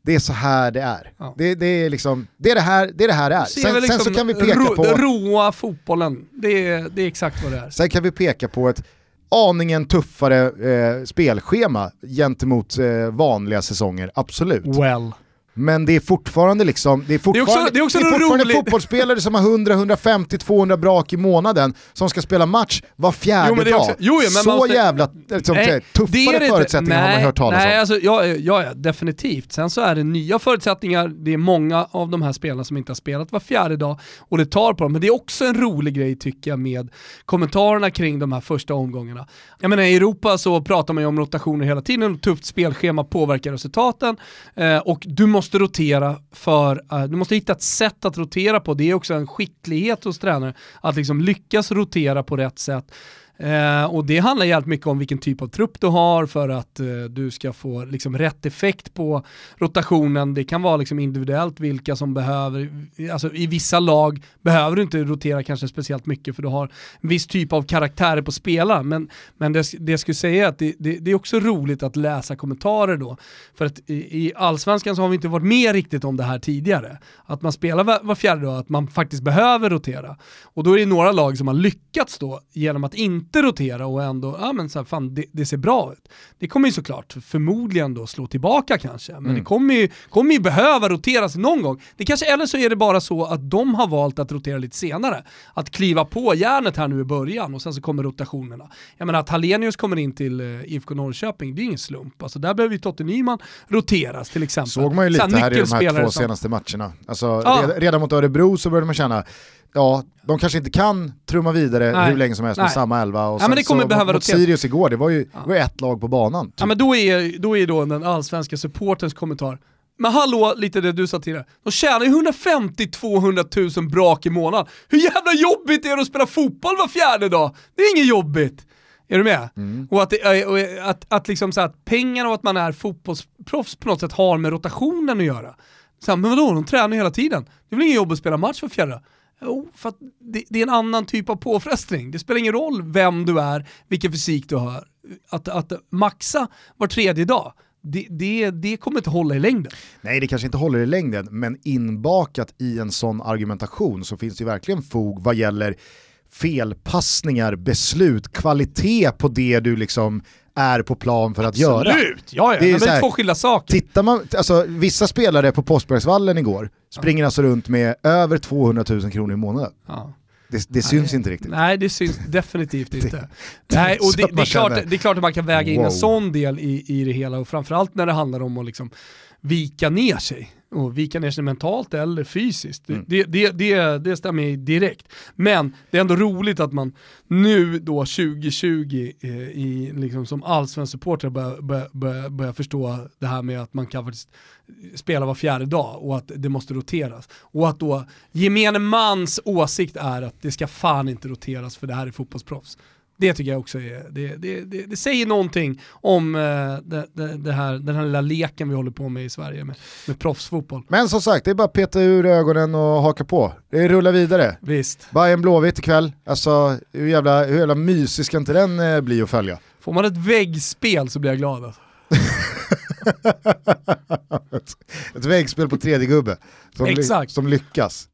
det är så här det är. Ja. Det, det, är liksom, det, är det, här, det är det här det är. Sen, väl sen så liksom kan vi peka ro, på... Råa fotbollen, det är, det är exakt vad det är. Sen kan vi peka på ett aningen tuffare eh, spelschema gentemot eh, vanliga säsonger, absolut. Well. Men det är fortfarande liksom, det är fortfarande, det är också något fortfarande roligt. fotbollsspelare som har 100, 150, 200 brak i månaden som ska spela match var fjärde Jo, det är dag. också- jo, Så måste- jävla liksom, Nej, det är tuffare det förutsättningar har man Nej, hört talas nej, om. Alltså, ja, ja, ja, definitivt. Sen så är det nya förutsättningar, det är många av de här spelarna som inte har spelat var fjärde dag och det tar på dem. Men det är också en rolig grej tycker jag med kommentarerna kring de här första omgångarna. Jag menar i Europa så pratar man ju om rotationer hela tiden, och tufft spelschema påverkar resultaten eh, och du måste rotera för, eh, du måste hitta ett sätt att rotera på. Det är också en skicklighet hos tränare att liksom lyckas rotera på rätt sätt. Eh, och det handlar jävligt mycket om vilken typ av trupp du har för att eh, du ska få liksom, rätt effekt på rotationen. Det kan vara liksom, individuellt vilka som behöver, alltså i vissa lag behöver du inte rotera kanske speciellt mycket för du har en viss typ av karaktärer på spelaren. Men, men det, det jag skulle säga är att det, det, det är också roligt att läsa kommentarer då. För att i, i allsvenskan så har vi inte varit med riktigt om det här tidigare. Att man spelar var, var fjärde dag, att man faktiskt behöver rotera. Och då är det några lag som har lyckats då genom att inte rotera och ändå, ja men så här, fan det, det ser bra ut. Det kommer ju såklart förmodligen då slå tillbaka kanske, men det kommer ju, kommer ju behöva roteras någon gång. Det kanske, eller så är det bara så att de har valt att rotera lite senare. Att kliva på järnet här nu i början och sen så kommer rotationerna. Jag menar att Hallenius kommer in till eh, IFK Norrköping, det är ingen slump. Alltså där behöver ju Totte Nyman roteras till exempel. Såg man ju Så lite här i de här två som- senaste matcherna. Alltså, Ja. redan, redan mot Örebro så började man känna, ja, de kanske inte kan trumma vidare Nej. hur länge som helst med Nej. samma elva. Och Ja, men det kommer så behöva mot. Sirius igår, det var ju det var ett lag på banan. typ. Ja men då är, då är då den allsvenska supportens kommentar. Men hallå, lite det du sa tidigare. De tjänar ju 150-200 000 brak i månaden. Hur jävla jobbigt är det att spela fotboll var fjärde dag? Det är inget jobbigt. Är du med? Och, att, det, och att, att, liksom så att pengarna och att man är fotbollsproffs på något sätt har med rotationen att göra. Så här, men vadå, de tränar hela tiden. Det är väl ingen jobb att spela match för fjärde dag? Jo, för att det, det är en annan typ av påfrestning. Det spelar ingen roll vem du är, vilken fysik du har. Att, att maxa var tredje dag, det, det, det kommer inte hålla i längden. Nej, det kanske inte håller i längden, men inbakat i en sån argumentation så finns det ju verkligen fog vad gäller felpassningar, beslut, kvalitet på det du liksom är på plan för att Absolut. göra. Absolut, ja, ja. Det är det är, två skilda saker. Tittar man, alltså, vissa spelare på Påskbergsvallen igår springer alltså runt med över 200 000 kronor i månaden. Ja. Det, det syns inte riktigt. Nej, det syns definitivt inte. Nej, och det, det, är klart, det är klart att man kan väga in wow. en sån del i, i det hela och framförallt när det handlar om att liksom vika ner sig. Och vika ner sig mentalt eller fysiskt. Det, Mm. det, det, det, det stämmer ju direkt. Men det är ändå roligt att man nu då 2020 eh, i, liksom, som allsvensk supporter börjar bör, bör, bör förstå det här med att man kan faktiskt spela var fjärde dag och att det måste roteras. Och att då gemene mans åsikt är att det ska fan inte roteras för det här är fotbollsproffs. Det tycker jag också är, det, det, det, det säger någonting om eh, det, här, den här lilla leken vi håller på med i Sverige med, med proffsfotboll. Men som sagt, det är bara att peta ur ögonen och haka på. Det rullar vidare. Visst, Bayern Blåvitt ikväll, alltså hur jävla, hur jävla mysig ska inte den eh, bli att följa? får man ett väggspel så blir jag glad. Alltså. ett, väggspel på tredje gubbe som, ly- som lyckas.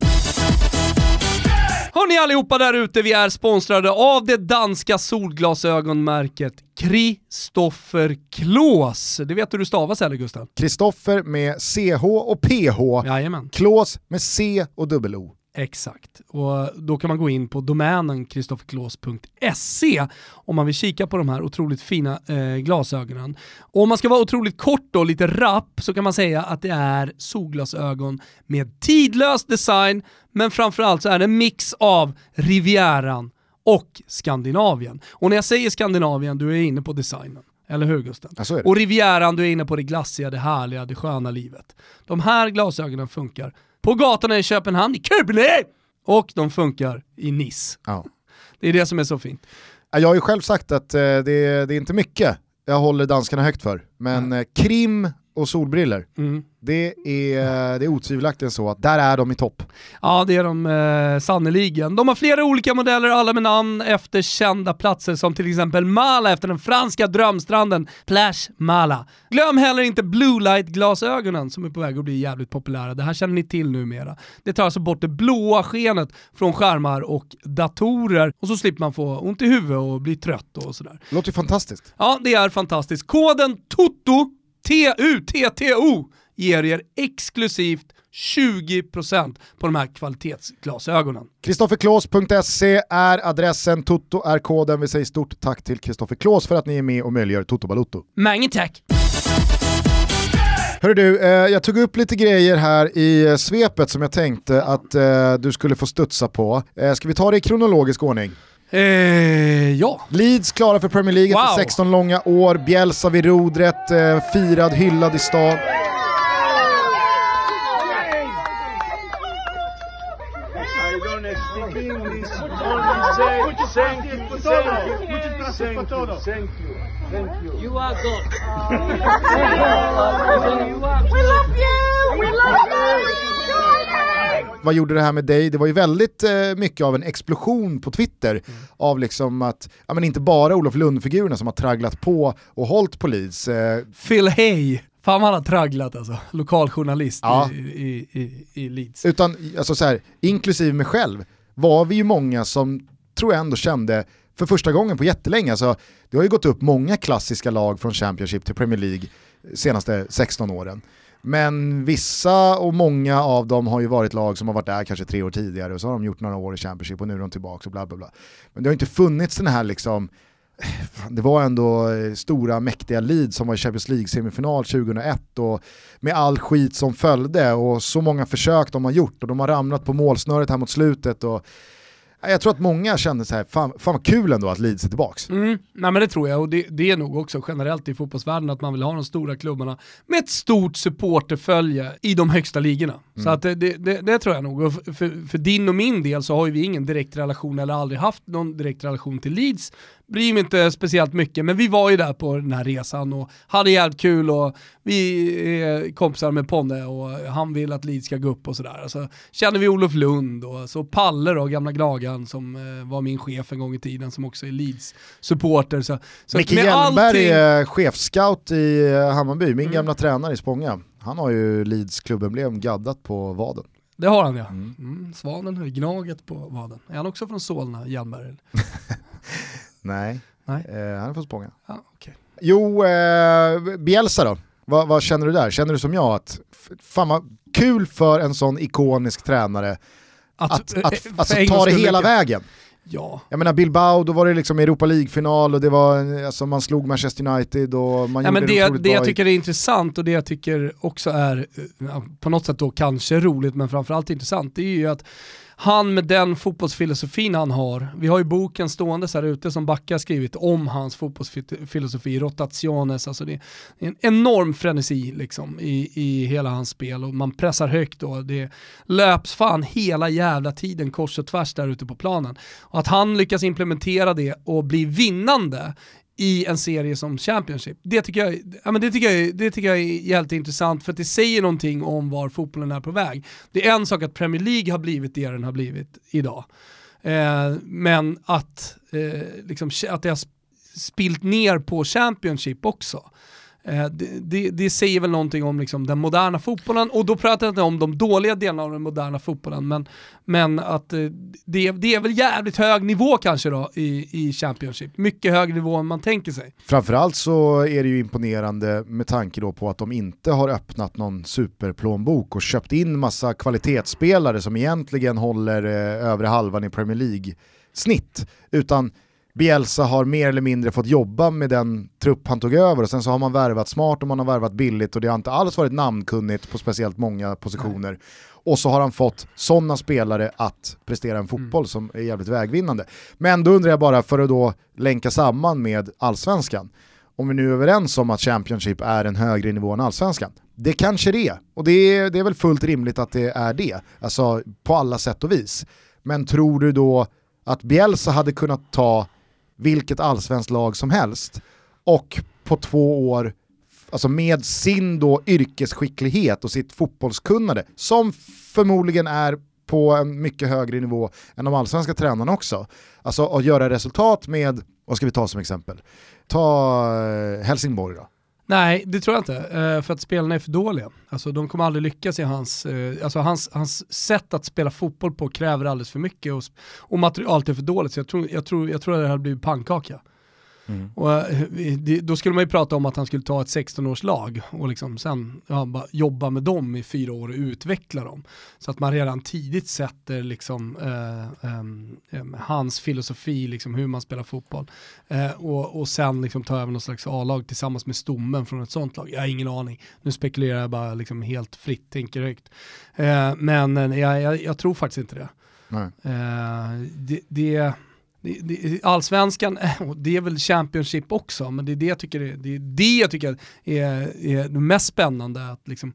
Hörni allihopa där ute, vi är sponsrade av det danska solglasögonmärket Kristoffer Klås. Det vet du hur du stavas eller Gustav? Kristoffer med CH och PH, Jajamän. Klås med C och dubbel O. Exakt, och då kan man gå in på domänen kristofferklås.se om man vill kika på de här otroligt fina eh, glasögonen. Och om man ska vara otroligt kort och lite rapp så kan man säga att det är solglasögon med tidlös design, men framförallt så är det en mix av Rivieran och Skandinavien. Och när jag säger Skandinavien, du är inne på designen. Eller hur Gusten? Ja. Och Rivieran, du är inne på det glassiga, det härliga, det sköna livet. De här glasögonen funkar på gatorna i Köpenhamn, i Köpenhamn! Och de funkar i Nice. Ja. Det är det som är så fint. Ja, Jag har ju själv sagt att eh, det, är- det är inte mycket jag håller danskarna högt för, men eh, krim och solbriller, Mm. det är, det är otvivelaktigt så att där är de i topp. Ja, det är de eh, sannoliken. De har flera olika modeller, alla med namn efter kända platser som till exempel Mala efter den franska drömstranden Plage Mala. Glöm heller inte Blue Light-glasögonen som är på väg att bli jävligt populära. Det här känner ni till numera. Det tar alltså bort det blåa skenet från skärmar och datorer och så slipper man få ont i huvudet och bli trött och sådär. Låter ju fantastiskt. Ja, det är fantastiskt. Koden TOTO, T-U-T-T-O, ger er exklusivt 20% på de här kvalitetsglasögonen. Kristofferklås.se är adressen, Toto är koden. Vi säger stort tack till Kristoffer Klås för att ni är med och möjliggör Toto Balotto. Mange tack! Hörru du, eh, jag tog upp lite grejer här i eh, svepet som jag tänkte att eh, du skulle få studsa på. Eh, ska vi ta det i kronologisk ordning? Eh, ja. Leeds klara för Premier League Wow. efter 16 långa år, Bielsa vid rodret, eh, firad, hyllad i stan. I don't speak English. Only say thank you, thank you, thank you, thank you, thank you. You are God. We love you! We love you! Vad gjorde det här med dig? Det var ju väldigt eh, mycket av en explosion på Twitter Mm. av liksom att, ja men inte bara Olof Lund-figurerna som har tragglat på och hållit på Leeds. Eh, Phil Hay. Fan vad han har tragglat alltså. Lokaljournalist Ja. i, i, i, i Leeds. Utan, alltså så här, inklusive mig själv, var vi ju många som tror jag ändå kände för första gången på jättelänge, alltså, det har ju gått upp många klassiska lag från Championship till Premier League senaste 16 åren. Men vissa och många av dem har ju varit lag som har varit där kanske tre år tidigare och så har de gjort några år i Championship och nu är de tillbaka och bla bla bla. Men det har inte funnits den här liksom, det var ändå eh, stora mäktiga Leeds som var i Champions League-semifinal 2001 och med all skit som följde och så många försök de har gjort och de har ramlat på målsnöret här mot slutet. Och, jag tror att många kände så här, fan, fan vad kul ändå att Leeds är tillbaks. Mm, nej men det tror jag och det, det är nog också generellt i fotbollsvärlden att man vill ha de stora klubbarna med ett stort supporterfölje i de högsta ligorna. Så att det, det, det, tror jag nog. Och för, för, för din och min del så har ju vi ingen direkt relation eller aldrig haft någon direkt relation till Leeds. Bryr mig inte speciellt mycket men vi var ju där på den här resan och hade jävligt kul och vi är kompisar med Ponne och han vill att Leeds ska gå upp och sådär. Så känner vi Olof Lund och så Palle då, gamla Glagan som eh, var min chef en gång i tiden som också är Leeds-supporter. Så, så Micke Hjelmberg allting- är chefscout i eh, Hammarby, min Mm. gamla tränare i Spånga. Han har ju Leeds klubbemblem gaddat på vaden. Det har han ja. Mm. Svanen har ju gnaget på vaden. Är han också från Solna, Hjelmberg? Nej, Nej. Eh, han är från Spånga. Ja, okay. Jo, eh, Bielsa då? Va, vad känner du där? Känner du som jag att, fan vad kul för en sån ikonisk tränare att, att, att, att alltså, ta det hela mycket. vägen? Ja. Jag menar Bilbao, då var det liksom Europa League-final och det var, alltså man slog Manchester United och man ja, gjorde men det, det, det jag tycker är intressant och det jag tycker också är på något sätt då kanske roligt men framförallt intressant, det är ju att han med den fotbollsfilosofin han har, vi har ju boken stående här ute som Backa har skrivit om hans fotbollsfilosofi, rotationes, alltså det är en enorm frenesi liksom i, i hela hans spel och man pressar högt och det löps fan hela jävla tiden kors och tvärs där ute på planen. Och att han lyckas implementera det och bli vinnande i en serie som Championship. Det tycker jag, ja, men det tycker jag, det tycker jag är jävligt intressant för att det säger någonting om var fotbollen är på väg. Det är en sak att Premier League har blivit det den har blivit idag. Eh, men att, eh, liksom, att det har spilt ner på Championship också. Eh, det, det, det, säger väl någonting om liksom den moderna fotbollen och då pratar jag inte om de dåliga delarna av den moderna fotbollen men, men att eh, det, det är väl jävligt hög nivå kanske då i, i Championship. Mycket högre nivå än man tänker sig. Framförallt så är det ju imponerande med tanke då på att de inte har öppnat någon superplånbok och köpt in massa kvalitetsspelare som egentligen håller eh, övre halvan i Premier League snitt utan Bielsa har mer eller mindre fått jobba med den trupp han tog över och sen så har man värvat smart och man har värvat billigt och det har inte alls varit namnkunnigt på speciellt många positioner. Nej. Och så har han fått sådana spelare att prestera en fotboll mm. som är jävligt vägvinnande. Men då undrar jag bara, för att då länka samman med allsvenskan, om vi nu är överens om att Championship är en högre nivå än allsvenskan, det kanske det är, och det är, det är väl fullt rimligt att det är det, alltså på alla sätt och vis. Men tror du då att Bielsa hade kunnat ta vilket allsvenskt lag som helst och på två år alltså med sin då yrkesskicklighet och sitt fotbollskunnande som förmodligen är på en mycket högre nivå än de allsvenska tränarna också. Alltså att göra resultat med, vad ska vi ta som exempel? Ta eh, Helsingborg då. Nej, det tror jag inte. Eh, för att spelarna är för dåliga. Alltså, de kommer aldrig lyckas i hans, eh, alltså, hans, hans sätt att spela fotboll på kräver alldeles för mycket och, och materialet är för dåligt. Så jag tror, jag tror, jag tror att det hade blivit pannkaka. Mm. Och, eh, då skulle man ju prata om att han skulle ta ett 16-årslag och liksom sen ja, jobba med dem i fyra år och utveckla dem. Så att man redan tidigt sätter liksom, eh, eh, hans filosofi, liksom, hur man spelar fotboll. Eh, och, och sen liksom ta över något slags A-lag tillsammans med stommen från ett sånt lag. Jag har ingen aning. Nu spekulerar jag bara liksom helt fritt, tänker högt. Eh, men eh, jag, jag, jag, tror faktiskt inte det. det, det allsvenskan, eh, det är väl Championship också, men det är det jag tycker, är, det, är det jag tycker är, är det mest spännande. Att liksom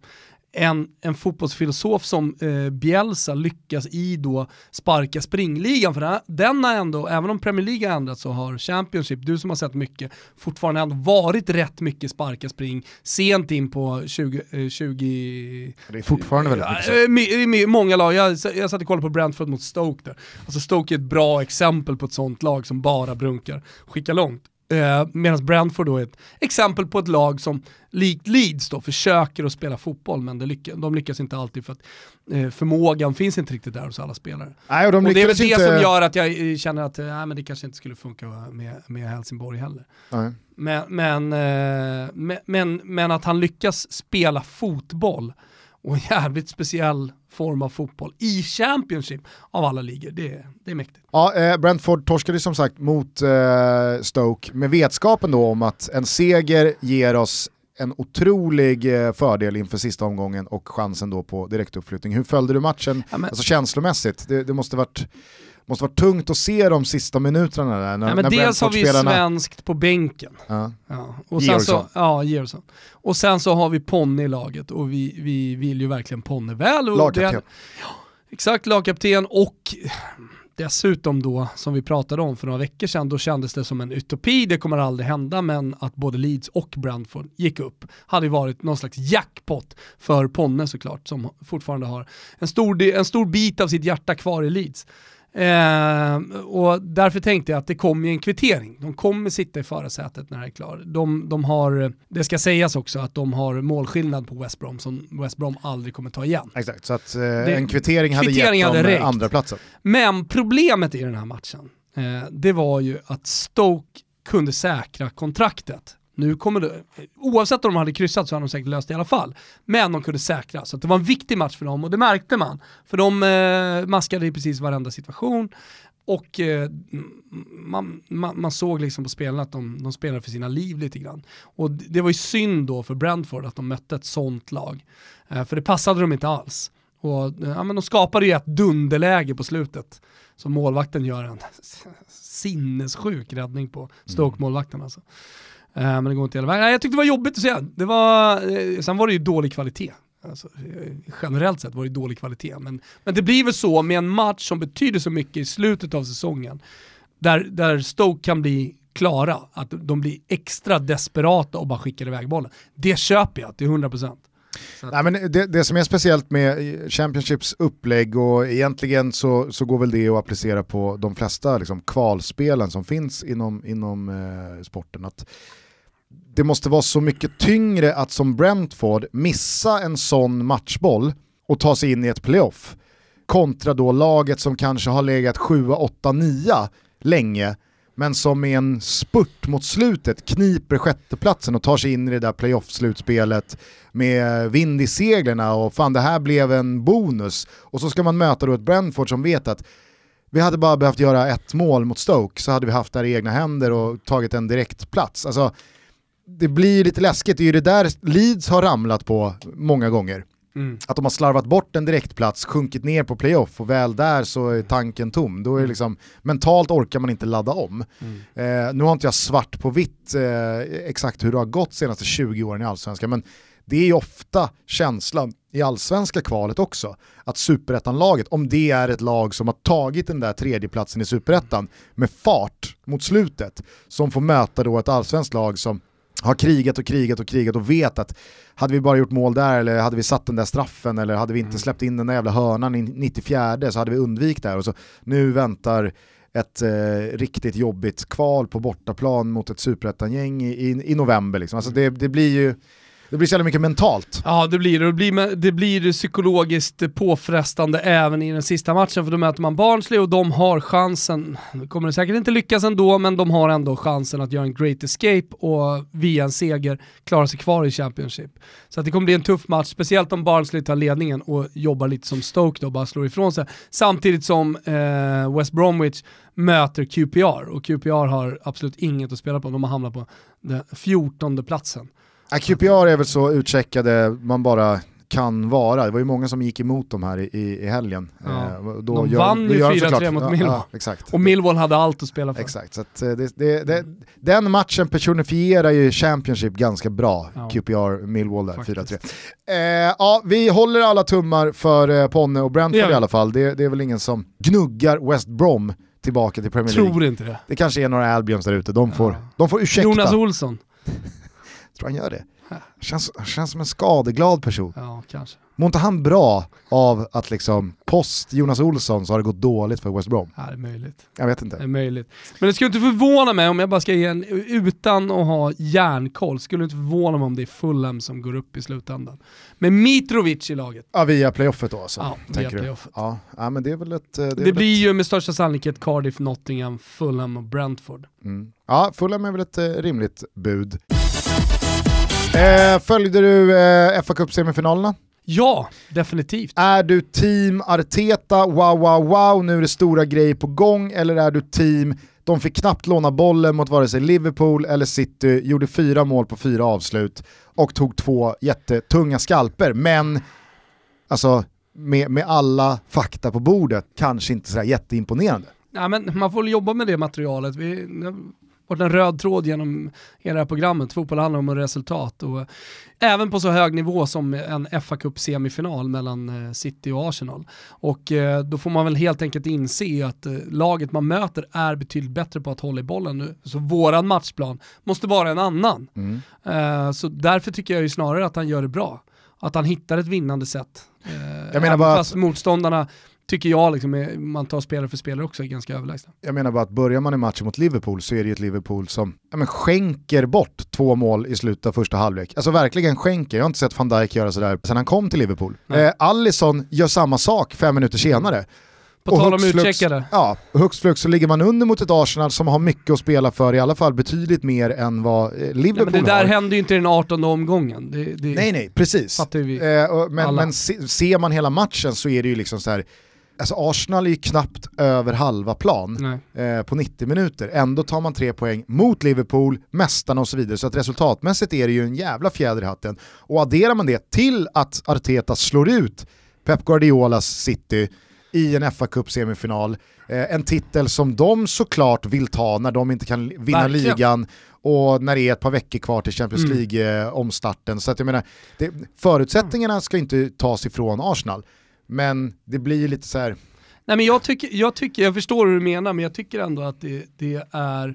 en, en fotbollsfilosof som eh, Bielsa lyckas i då sparka springligan, för den har ändå, även om Premier League har ändrats så har Championship, du som har sett mycket, fortfarande ändå varit rätt mycket sparka spring sent in på 20... Eh, 20 det är fortfarande väldigt mycket så. Eh, många lag, jag, jag satt och kollade på Brentford mot Stoke där. Alltså Stoke är ett bra exempel på ett sånt lag som bara brunkar, skicka långt. Eh, Medan Brentford då är ett exempel på ett lag som likt Leeds då försöker att spela fotboll men det lyckas, de lyckas inte alltid för att eh, förmågan finns inte riktigt där hos alla spelare. Nej, och, de och det är väl det inte... som gör att jag eh, känner att eh, men det kanske inte skulle funka med, med Helsingborg heller. Nej. Men, men, eh, men, men, men att han lyckas spela fotboll och en jävligt speciell form av fotboll i Championship av alla ligor. Det, det är mäktigt. Ja, eh, Brentford torskade som sagt mot eh, Stoke med vetskapen då om att en seger ger oss en otrolig eh, fördel inför sista omgången och chansen då på direktuppflyttning. Hur följde du matchen ja, men... alltså känslomässigt? Det, det måste varit måste vara tungt att se de sista minuterna där. När, ja, men när dels har vi svenskt på bänken. Ja. Ja. Och sen så, ja, Georgsson. Och sen så har vi Ponne i laget och vi, vi vill ju verkligen Ponne väl. Lagkapten. Ja, exakt, lagkapten och dessutom då, som vi pratade om för några veckor sedan, då kändes det som en utopi, det kommer aldrig hända, men att både Leeds och Brentford gick upp hade varit någon slags jackpot för Ponne såklart, som fortfarande har en stor, en stor bit av sitt hjärta kvar i Leeds. Eh, och därför tänkte jag att det kommer en kvittering. De kommer sitta i förarsätet när det är klart. De, de har, det ska sägas också att de har målskillnad på West Brom som West Brom aldrig kommer ta igen. Exakt, så att eh, en kvittering hade kvittering gett dem räckt. andra platsen. Men problemet i den här matchen, eh, det var ju att Stoke kunde säkra kontraktet. Nu kommer det, oavsett om de hade kryssat så hade de säkert löst det i alla fall. Men de kunde säkra, så det var en viktig match för dem och det märkte man. För de eh, maskade i precis varenda situation och eh, man, man, man såg liksom på spelarna att de, de spelade för sina liv lite grann. Och det var ju synd då för Brentford att de mötte ett sånt lag. Eh, för det passade dem inte alls. Och, eh, ja, men de skapade ju ett dunderläge på slutet. Så målvakten gör en sinnessjuk räddning på Stoke-målvakten alltså. Eh, men det går inte hela vägen. Nej, jag tyckte det var jobbigt att se. Det var, eh, sen var det ju dålig kvalitet. Alltså, eh, generellt sett var det dålig kvalitet. Men, men det blir väl så med en match som betyder så mycket i slutet av säsongen. Där, där Stoke kan bli klara, att de blir extra desperata och bara skickar iväg bollen. Det köper jag till 100%. Att- Nej, men det, det som är speciellt med Championships upplägg och egentligen så, så går väl det att applicera på de flesta liksom, kvalspelen som finns inom, inom eh, sporten. Att det måste vara så mycket tyngre att som Brentford missa en sån matchboll och ta sig in i ett playoff kontra då laget som kanske har legat 7, 8, 9 länge men som med en spurt mot slutet kniper sjätteplatsen och tar sig in i det där playoff-slutspelet med vind i seglerna och fan det här blev en bonus. Och så ska man möta då ett Brentford som vet att vi hade bara behövt göra ett mål mot Stoke så hade vi haft det här i egna händer och tagit en direkt plats. Alltså, det blir lite läskigt, det är ju det där Leeds har ramlat på många gånger. Mm. Att de har slarvat bort en direktplats, sjunkit ner på playoff och väl där så är tanken tom. Då är det liksom, mentalt orkar man inte ladda om. Eh, nu har inte jag svart på vitt eh, exakt hur det har gått de senaste 20 åren i allsvenskan, men det är ju ofta känslan i allsvenska kvalet också, att superettanlaget, om det är ett lag som har tagit den där tredjeplatsen i superettan med fart mot slutet, som får möta då ett allsvenskt lag som har krigat och krigat och krigat och vet att hade vi bara gjort mål där eller hade vi satt den där straffen eller hade vi inte släppt in den där jävla hörnan i 94 så hade vi undvikit det här. Och så, nu väntar ett eh, riktigt jobbigt kval på bortaplan mot ett superettangäng i, i, i november. Liksom. Alltså det, det blir ju det blir så jävla mycket mentalt. Ja det blir det. Blir, det blir psykologiskt påfrestande även i den sista matchen för då möter man Barnsley och de har chansen, det kommer det säkert inte lyckas ändå, men de har ändå chansen att göra en great escape och via en seger klara sig kvar i Championship. Så att det kommer bli en tuff match, speciellt om Barnsley tar ledningen och jobbar lite som Stoke då, bara slår ifrån sig. Samtidigt som eh, West Bromwich möter QPR och QPR har absolut inget att spela på, de har hamnat på den 14 platsen. Ja, QPR är väl så utcheckade man bara kan vara. Det var ju många som gick emot dem här i, i, helgen. Ja. Eh, då De gör, vann ju gör de 4-3 såklart- mot ja, Millwall. Ja, exakt. Och Millwall hade allt att spela för. Exakt, så eh, det, det, det, den matchen personifierar ju Championship ganska bra, Ja. QPR Millwall där, Faktiskt. 4-3. Eh, ja, vi håller alla tummar för eh, Ponne och Brentford i alla fall. Det, är väl ingen som gnuggar West Brom tillbaka till Premier League. Tror inte det. Det kanske är några Albions där ute, de får, Ja. de får ursäkta. Jonas Olsson. Tror han gör det? Känns, känns som en skadeglad person. Ja, kanske. Mår inte han bra av att liksom post Jonas Olsson så har det gått dåligt för West Brom? Ja, det är möjligt. Jag vet Det är inte. möjligt. Men det skulle inte förvåna mig om jag bara ska ge en, utan att ha järnkoll, skulle inte förvåna mig om det är Fulham som går upp i slutändan. Med Mitrovic i laget. Ja, via playoffet då alltså. Ja, via playoffet. Ja, ja, men det är väl ett... Det, väl blir ett, ju med största sannolikhet Cardiff, Nottingham, Fulham och Brentford. Mm. Ja, Fulham är väl ett eh, rimligt bud. Eh, följde du eh, fa Cup-semifinalerna? Ja, definitivt. Är du team Arteta, wow wow wow, nu är det stora grejer på gång, eller är du team, de fick knappt låna bollen mot vare sig Liverpool eller City, gjorde fyra mål på fyra avslut och tog två jättetunga skalper, men alltså med, med alla fakta på bordet, kanske inte sådär jätteimponerande. Ja, men man får väl jobba med det materialet. Vi, varit en röd tråd genom hela det här programmet. Fotboll handlar om resultat. Och även på så hög nivå som en fa Cup semifinal mellan eh, City och Arsenal. Och eh, då får man väl helt enkelt inse att eh, laget man möter är betydligt bättre på att hålla i bollen nu. Så våran matchplan måste vara en annan. Mm. Så därför tycker jag ju snarare att han gör det bra. Att han hittar ett vinnande sätt. Eh, menar bara fast motståndarna tycker jag, liksom, är, man tar spelare för spelare också, är ganska överlägsna. Jag menar bara att börjar man i matchen mot Liverpool så är det ju ett Liverpool som ja, men skänker bort två mål i slutet av första halvlek. Alltså verkligen skänker, jag har inte sett van Dijk göra sådär sedan han kom till Liverpool. Eh, Allison gör samma sak fem minuter senare. På tal om utcheckade. Ja, hux flux så ligger man under mot ett Arsenal som har mycket att spela för, i alla fall betydligt mer än vad eh, Nej, Liverpool men det där har. händer ju inte i den 18 omgången. Det, det Nej nej, precis. Eh, och, men men se, ser man hela matchen så är det ju liksom så här. Alltså Arsenal är ju knappt över halva plan eh, på 90 minuter. Ändå tar man tre poäng mot Liverpool, mästarna och så vidare. Så att resultatmässigt är det ju en jävla fjäder i hatten. Och adderar man det till att Arteta slår ut Pep Guardiolas City i en fa Cup semifinal eh, en titel som de såklart vill ta när de inte kan vinna Verkligen. ligan och när det är ett par veckor kvar till Champions Mm. League-omstarten. Så att jag menar, det, förutsättningarna ska inte tas ifrån Arsenal. Men det blir ju lite så här, Nej men jag tycker, jag tycker, jag förstår hur du menar, men jag tycker ändå att det, det är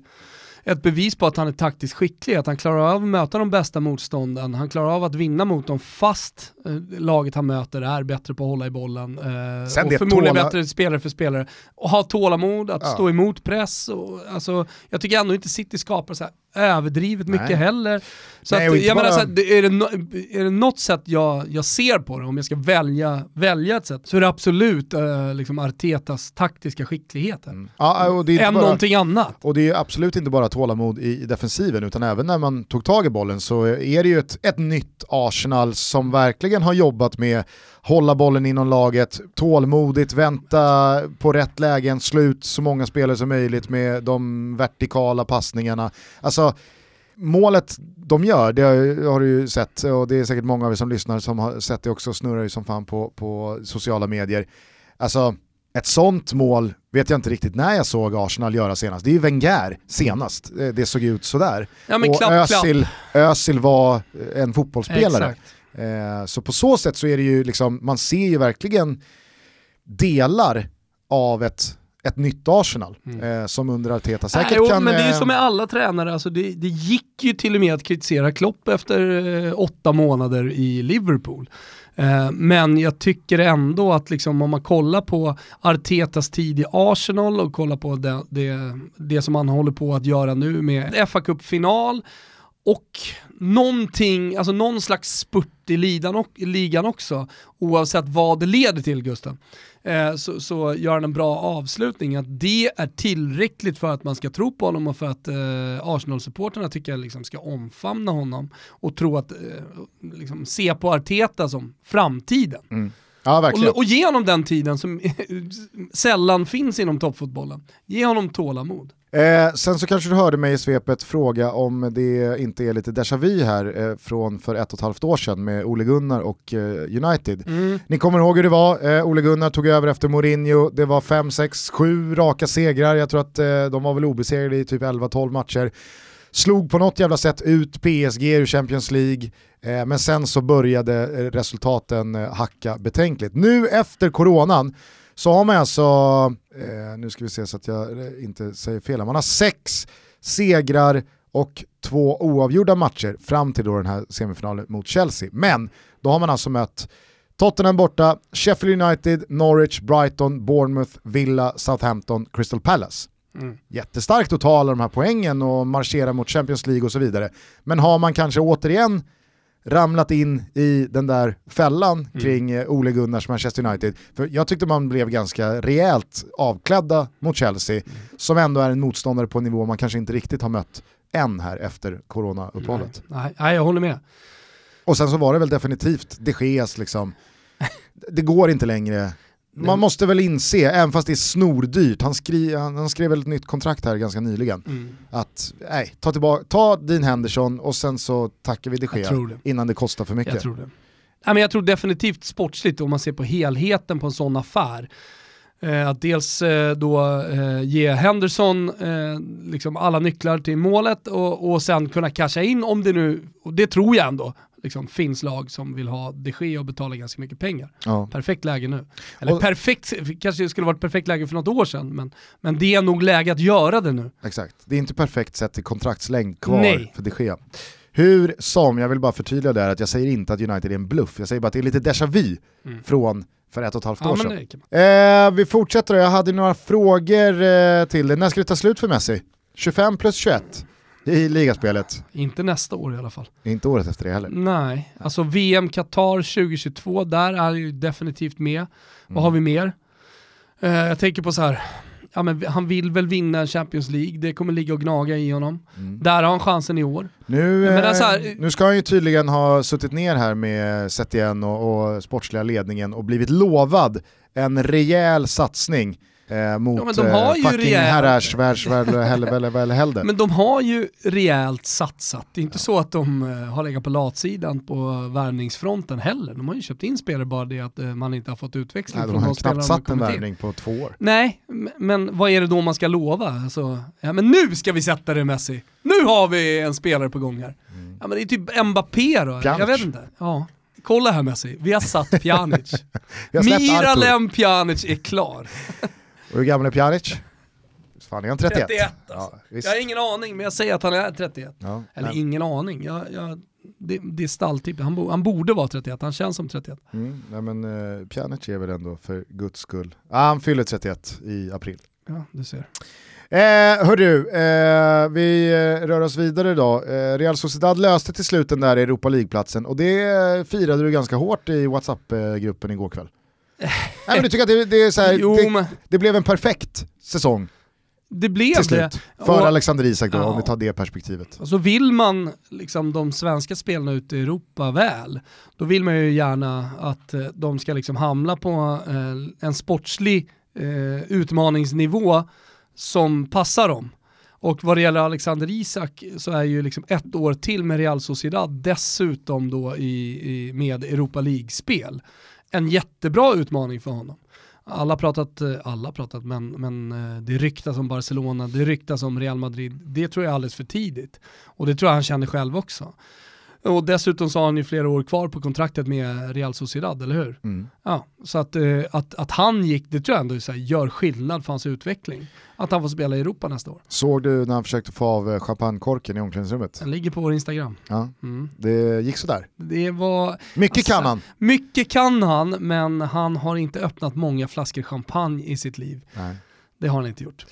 ett bevis på att han är taktiskt skicklig, att han klarar av att möta de bästa motstånden, han klarar av att vinna mot dem fast eh, laget han möter är bättre på att hålla i bollen eh, Sen och förmodligen tåla- bättre spelare för spelare. Och ha tålamod, att Ja. stå emot press. Och, alltså, jag tycker ändå inte City skapar så här överdrivet mycket Nej. heller. Så Nej, att, jag menar, bara- så här, är, det no, är det något sätt jag, jag ser på det, om jag ska välja, välja ett sätt, så är det absolut eh, liksom Artetas taktiska skicklighet här. ja, och det är Än bara, någonting annat. Och det är absolut inte bara tålamod i defensiven utan även när man tog tag i bollen så är det ju ett, ett nytt Arsenal som verkligen har jobbat med hålla bollen inom laget, tålmodigt, vänta på rätt lägen, slå ut så många spelare som möjligt med de vertikala passningarna. Alltså målet de gör, det har du ju sett och det är säkert många av er som lyssnar som har sett det också, snurrar ju som fan på, på sociala medier. Alltså ett sånt mål vet jag inte riktigt när jag såg Arsenal göra senast. Det är ju Wenger senast, det, det såg ut sådär. Ja men och klapp, Özil, Özil var en fotbollsspelare. Exakt. Eh, så på så sätt så är det ju liksom, man ser ju verkligen delar av ett, ett nytt Arsenal eh, som under Arteta säkert Nej, jo, kan... men det är ju eh, som med alla tränare, alltså det, det gick ju till och med att kritisera Klopp efter eh, åtta månader i Liverpool. Eh, men jag tycker ändå att liksom, om man kollar på Artetas tid i Arsenal och kollar på det, det, det som han håller på att göra nu med fa Cup-final och någonting, alltså någon slags spurt i ligan, och, ligan också, oavsett vad det leder till Gusten, eh, så, så gör han en bra avslutning. Att det är tillräckligt för att man ska tro på honom och för att eh, Arsenal-supporterna tycker jag liksom ska omfamna honom och tro att, eh, liksom, se på Arteta som framtiden. mm. Ja, verkligen. Och, och ge honom den tiden som sällan finns inom toppfotbollen. Ge honom tålamod. Eh, sen så kanske du hörde mig i svepet fråga om det inte är lite déjà vu här eh, från för ett och ett halvt år sedan med Ole Gunnar och eh, United. Ni kommer ihåg hur det var, eh, Ole Gunnar tog över efter Mourinho, det var 5, 6, 7 raka segrar, jag tror att eh, de var väl obesegrade i typ 11-12 matcher. Slog på något jävla sätt ut PSG ur Champions League, men sen så började eh, resultaten eh, hacka betänkligt. Nu efter coronan så har man alltså, eh, nu ska vi se så att jag eh, inte säger fel, man har sex segrar och två oavgjorda matcher fram till då den här semifinalen mot Chelsea. Men då har man alltså mött Tottenham borta, Sheffield United, Norwich, Brighton, Bournemouth, Villa, Southampton, Crystal Palace. Jättestarkt att ta alla de här poängen och marschera mot Champions League och så vidare. Men har man kanske återigen ramlat in i den där fällan kring eh, Ole Gunnars Manchester United. För jag tyckte man blev ganska rejält avklädda mot Chelsea, som ändå är en motståndare på en nivå man kanske inte riktigt har mött än här efter coronauppehållet. Nej, nej, jag håller med. Och sen så var det väl definitivt de Geas liksom, det går inte längre. Man måste väl inse, även fast det är snordyrt, han, skri, han, han skrev väl ett nytt kontrakt här ganska nyligen, Mm. att nej, ta, tillbaka, ta din Henderson och sen så tackar vi de Gea tror det. innan det kostar för mycket. Jag tror det. Nej, men jag tror definitivt sportsligt om man ser på helheten på en sån affär. Eh, att dels eh, då eh, ge Henderson eh, liksom alla nycklar till målet och, och sen kunna casha in om det nu, och det tror jag ändå, liksom, finns lag som vill ha de Gea och betala ganska mycket pengar. Ja. Perfekt läge nu. Eller Och- perfekt, kanske det skulle varit perfekt läge för något år sedan, men, men det är nog läge att göra det nu. Exakt, det är inte perfekt sett till kontraktslängd kvar Nej. för de Gea. Hur som, jag vill bara förtydliga där att jag säger inte att United är en bluff, jag säger bara att det är lite déjà vu Mm. från för ett och ett halvt Ja, år sedan. Eh, vi fortsätter jag hade några frågor eh, till dig. När ska det ta slut för Messi? 25 plus 21 i ligaspelet. Inte nästa år i alla fall. Inte året efter det heller. Nej, alltså VM Qatar 2022, där är han ju definitivt med. Vad Mm. har vi mer? Eh, jag tänker på så här, ja, men han vill väl vinna en Champions League, det kommer ligga och gnaga i honom. Mm. Där har han chansen i år. Nu, eh, här- nu ska han ju tydligen ha suttit ner här med Setien och, och sportsliga ledningen och blivit lovad en rejäl satsning eh, mot Ja, men de har eh, ju fucking rejäl- herrars. Men de har ju rejält satsat. Det är inte så att de eh, har legat på latsidan på värvningsfronten heller. De har ju köpt in spelare bara det att eh, man inte har fått utväxling Nej, de från har spelare knappt har satt en värvning på två år. Nej, men vad är det då man ska lova? Alltså, ja men nu ska vi sätta det Messi. Nu har vi en spelare på gång här. Ja men det är typ Mbappé då, Mm. Jag vet inte. Ja. Kolla här Messi, vi har satt Pjanic. Har. Miralem Pjanic är klar. Och hur gammal är Pjanic? Fan är han 31? 31 alltså. Ja, visst. Jag har ingen aning, men jag säger att han är 31. Ja, Eller men- ingen aning, jag, jag, det, det är stalltipp. Han, bo, han borde vara 31, han känns som 31. Mm, nej men uh, Pjanic är väl ändå för guds skull. Ah, han fyller 31 i april. Ja, du ser. Eh, hör du, eh, vi eh, rör oss vidare idag. Eh, Real Sociedad löste till slut den där Europa League-platsen och det eh, firade du ganska hårt i WhatsApp-gruppen igår kväll. Nej, men du tycker att det, det, är så här, Jo, det, men det blev en perfekt säsong det blev till det. slut för Och- Alexander Isak då, Ja. om vi tar det perspektivet. Och så vill man liksom de svenska spelarna ute i Europa väl, då vill man ju gärna att eh, de ska liksom hamna på eh, en sportslig eh, utmaningsnivå som passar dem. Och vad det gäller Alexander Isak så är ju liksom ett år till med Real Sociedad dessutom då i, i, med Europa League-spel. En jättebra utmaning för honom. Alla pratat, eh, alla pratat, men, men eh, det ryktas om Barcelona, det ryktas om Real Madrid. Det tror jag är alldeles för tidigt. Och det tror jag han känner själv också. Och dessutom så har han ju flera år kvar på kontraktet med Real Sociedad, eller hur? Mm. Ja, så att, eh, att, att han gick, det tror jag ändå så här, gör skillnad för hans utveckling. Att han får spela i Europa nästa år. Såg du när han försökte få av eh, champagnekorken i omklädningsrummet? Den ligger på vår Instagram. Ja, Mm. det gick sådär. Det var, Mycket Alltså, kan han. mycket kan han, men han har inte öppnat många flaskor champagne i sitt liv. Nej. Det har han inte gjort.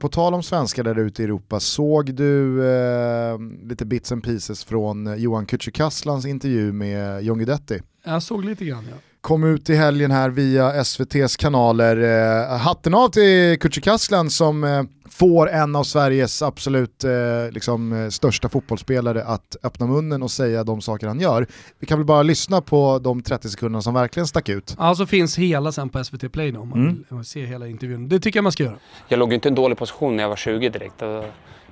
På tal om svenskar där ute i Europa, såg du eh, lite bits and pieces från Johan Kücükaslans intervju med John Guidetti? Jag såg lite grann ja. Kom ut i helgen här via SVTs kanaler. Eh, hatten av till Kücükaslan som eh, får en av Sveriges absolut eh, liksom, eh, största fotbollsspelare att öppna munnen och säga de saker han gör. Vi kan väl bara lyssna på de 30 sekunderna som verkligen stack ut. Alltså finns hela sen på SVT Play då, om man Mm. vill se hela intervjun. Det tycker jag man ska göra. Jag låg ju inte i en dålig position när jag var 20 direkt. Och